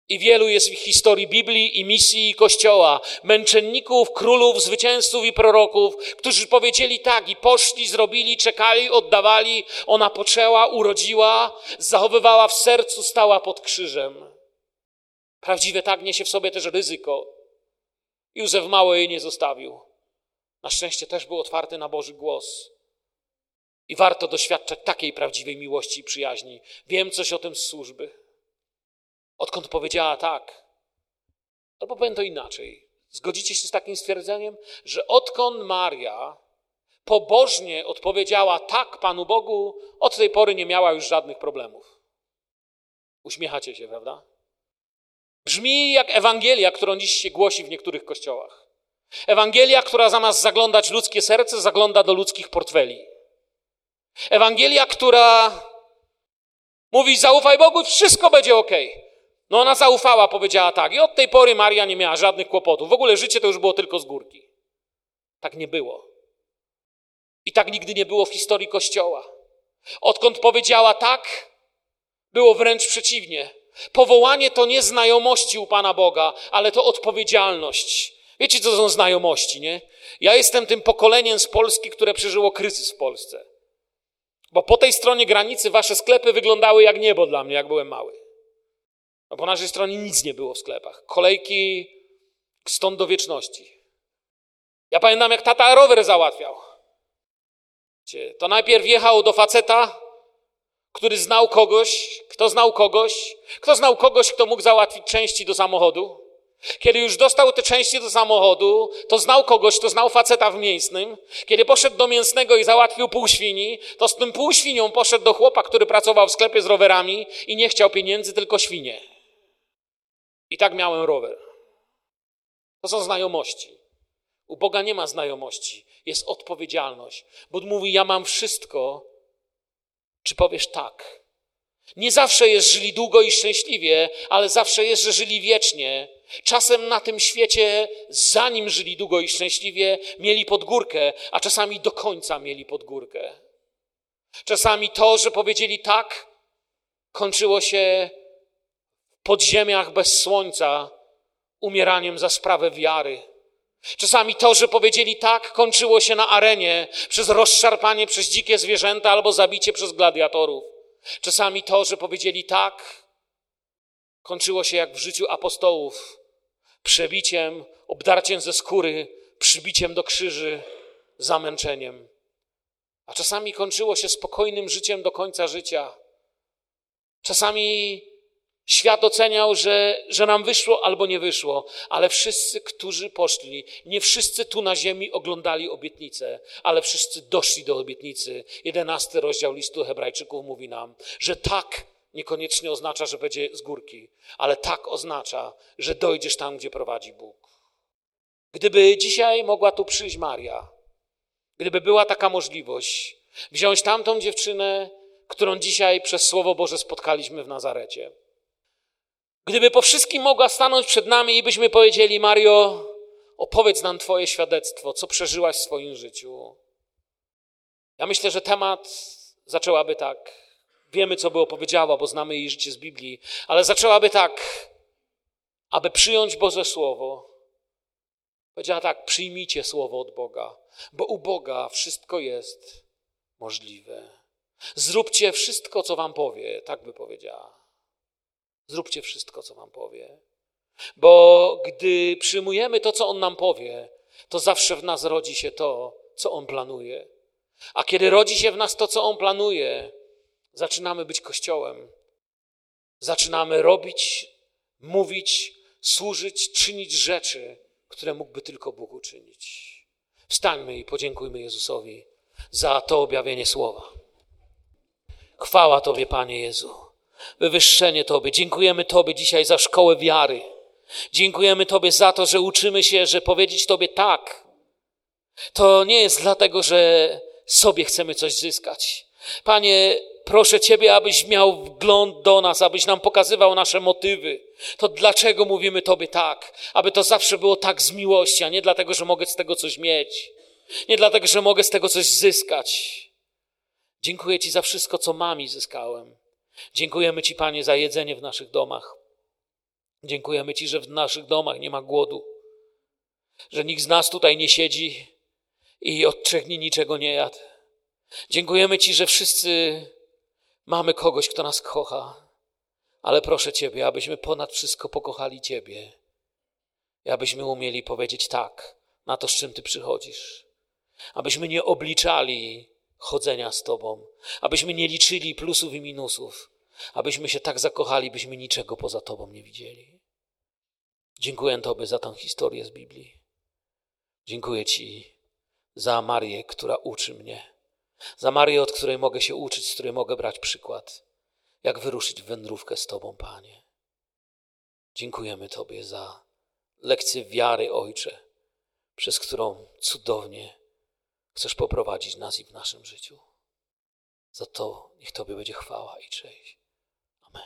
A: I wielu jest w historii Biblii i misji Kościoła, męczenników, królów, zwycięzców i proroków, którzy powiedzieli tak i poszli, zrobili, czekali, oddawali. Ona poczęła, urodziła, zachowywała w sercu, stała pod krzyżem. Prawdziwe tak niesie w sobie też ryzyko. Józef mało jej nie zostawił. Na szczęście też był otwarty na Boży głos. I warto doświadczać takiej prawdziwej miłości i przyjaźni. Wiem coś o tym z służby. Odkąd powiedziała tak, albo powiem to inaczej. Zgodzicie się z takim stwierdzeniem, że odkąd Maria pobożnie odpowiedziała tak Panu Bogu, od tej pory nie miała już żadnych problemów. Uśmiechacie się, prawda? Brzmi jak Ewangelia, którą dziś się głosi w niektórych kościołach. Ewangelia, która zamiast zaglądać ludzkie serce, zagląda do ludzkich portfeli. Ewangelia, która mówi: zaufaj Bogu, wszystko będzie ok. No ona zaufała, powiedziała tak. I od tej pory Maria nie miała żadnych kłopotów. W ogóle życie to już było tylko z górki. Tak nie było. I tak nigdy nie było w historii Kościoła. Odkąd powiedziała tak, było wręcz przeciwnie. Powołanie to nie znajomości u Pana Boga, ale to odpowiedzialność. Wiecie, co są znajomości, nie? Ja jestem tym pokoleniem z Polski, które przeżyło kryzys w Polsce. Bo po tej stronie granicy wasze sklepy wyglądały jak niebo dla mnie, jak byłem mały. A po naszej stronie nic nie było w sklepach. Kolejki stąd do wieczności. Ja pamiętam, jak tata rower załatwiał. To najpierw jechał do faceta, który znał kogoś, kto znał kogoś, kto znał kogoś, kto mógł załatwić części do samochodu. Kiedy już dostał te części do samochodu, to znał kogoś, kto znał faceta w mięsnym. Kiedy poszedł do mięsnego i załatwił pół świni, to z tym pół świnią poszedł do chłopa, który pracował w sklepie z rowerami i nie chciał pieniędzy, tylko świnie. I tak miałem rower. To są znajomości. U Boga nie ma znajomości, jest odpowiedzialność. Bóg mówi: Ja mam wszystko, czy powiesz tak? Nie zawsze jest żyli długo i szczęśliwie, ale zawsze jest, że żyli wiecznie. Czasem na tym świecie, zanim żyli długo i szczęśliwie, mieli pod górkę, a czasami do końca mieli pod górkę. Czasami to, że powiedzieli tak, kończyło się podziemiach bez słońca, umieraniem za sprawę wiary. Czasami to, że powiedzieli tak, kończyło się na arenie przez rozszarpanie przez dzikie zwierzęta albo zabicie przez gladiatorów. Czasami to, że powiedzieli tak, kończyło się jak w życiu apostołów przebiciem, obdarciem ze skóry, przybiciem do krzyży, zamęczeniem. A czasami kończyło się spokojnym życiem do końca życia. Czasami świat oceniał, że, że nam wyszło albo nie wyszło, ale wszyscy, którzy poszli, nie wszyscy tu na ziemi oglądali obietnicę, ale wszyscy doszli do obietnicy. Jedenasty rozdział listu Hebrajczyków mówi nam, że tak niekoniecznie oznacza, że będzie z górki, ale tak oznacza, że dojdziesz tam, gdzie prowadzi Bóg. Gdyby dzisiaj mogła tu przyjść Maria, gdyby była taka możliwość, wziąć tamtą dziewczynę, którą dzisiaj przez Słowo Boże spotkaliśmy w Nazarecie. Gdyby po wszystkim mogła stanąć przed nami i byśmy powiedzieli, Mario, opowiedz nam Twoje świadectwo, co przeżyłaś w swoim życiu. Ja myślę, że temat zaczęłaby tak. Wiemy, co by opowiedziała, bo znamy jej życie z Biblii, ale zaczęłaby tak, aby przyjąć Boże Słowo. Powiedziała tak: przyjmijcie Słowo od Boga, bo u Boga wszystko jest możliwe. Zróbcie wszystko, co Wam powie, tak by powiedziała. Zróbcie wszystko, co Wam powie. Bo gdy przyjmujemy to, co On nam powie, to zawsze w nas rodzi się to, co On planuje. A kiedy rodzi się w nas to, co On planuje, zaczynamy być Kościołem. Zaczynamy robić, mówić, służyć, czynić rzeczy, które mógłby tylko Bóg uczynić. Wstańmy i podziękujmy Jezusowi za to objawienie słowa. Chwała Tobie, Panie Jezu. Wywyższenie Tobie. Dziękujemy Tobie dzisiaj za szkołę wiary. Dziękujemy Tobie za to, że uczymy się, że powiedzieć Tobie tak. To nie jest dlatego, że sobie chcemy coś zyskać. Panie, proszę Ciebie, abyś miał wgląd do nas, abyś nam pokazywał nasze motywy. To dlaczego mówimy Tobie tak? Aby to zawsze było tak z miłości, a nie dlatego, że mogę z tego coś mieć. Nie dlatego, że mogę z tego coś zyskać. Dziękuję Ci za wszystko, co mam i zyskałem. Dziękujemy Ci, Panie, za jedzenie w naszych domach. Dziękujemy Ci, że w naszych domach nie ma głodu, że nikt z nas tutaj nie siedzi i od trzech dni niczego nie jadł. Dziękujemy Ci, że wszyscy mamy kogoś, kto nas kocha, ale proszę Ciebie, abyśmy ponad wszystko pokochali Ciebie i abyśmy umieli powiedzieć tak na to, z czym Ty przychodzisz. Abyśmy nie obliczali chodzenia z Tobą, abyśmy nie liczyli plusów i minusów, abyśmy się tak zakochali, byśmy niczego poza Tobą nie widzieli. Dziękuję Tobie za tę historię z Biblii. Dziękuję Ci za Marię, która uczy mnie. Za Marię, od której mogę się uczyć, z której mogę brać przykład, jak wyruszyć w wędrówkę z Tobą, Panie. Dziękujemy Tobie za lekcję wiary, Ojcze, przez którą cudownie chcesz poprowadzić nas i w naszym życiu. Za to niech Tobie będzie chwała i cześć. Amen.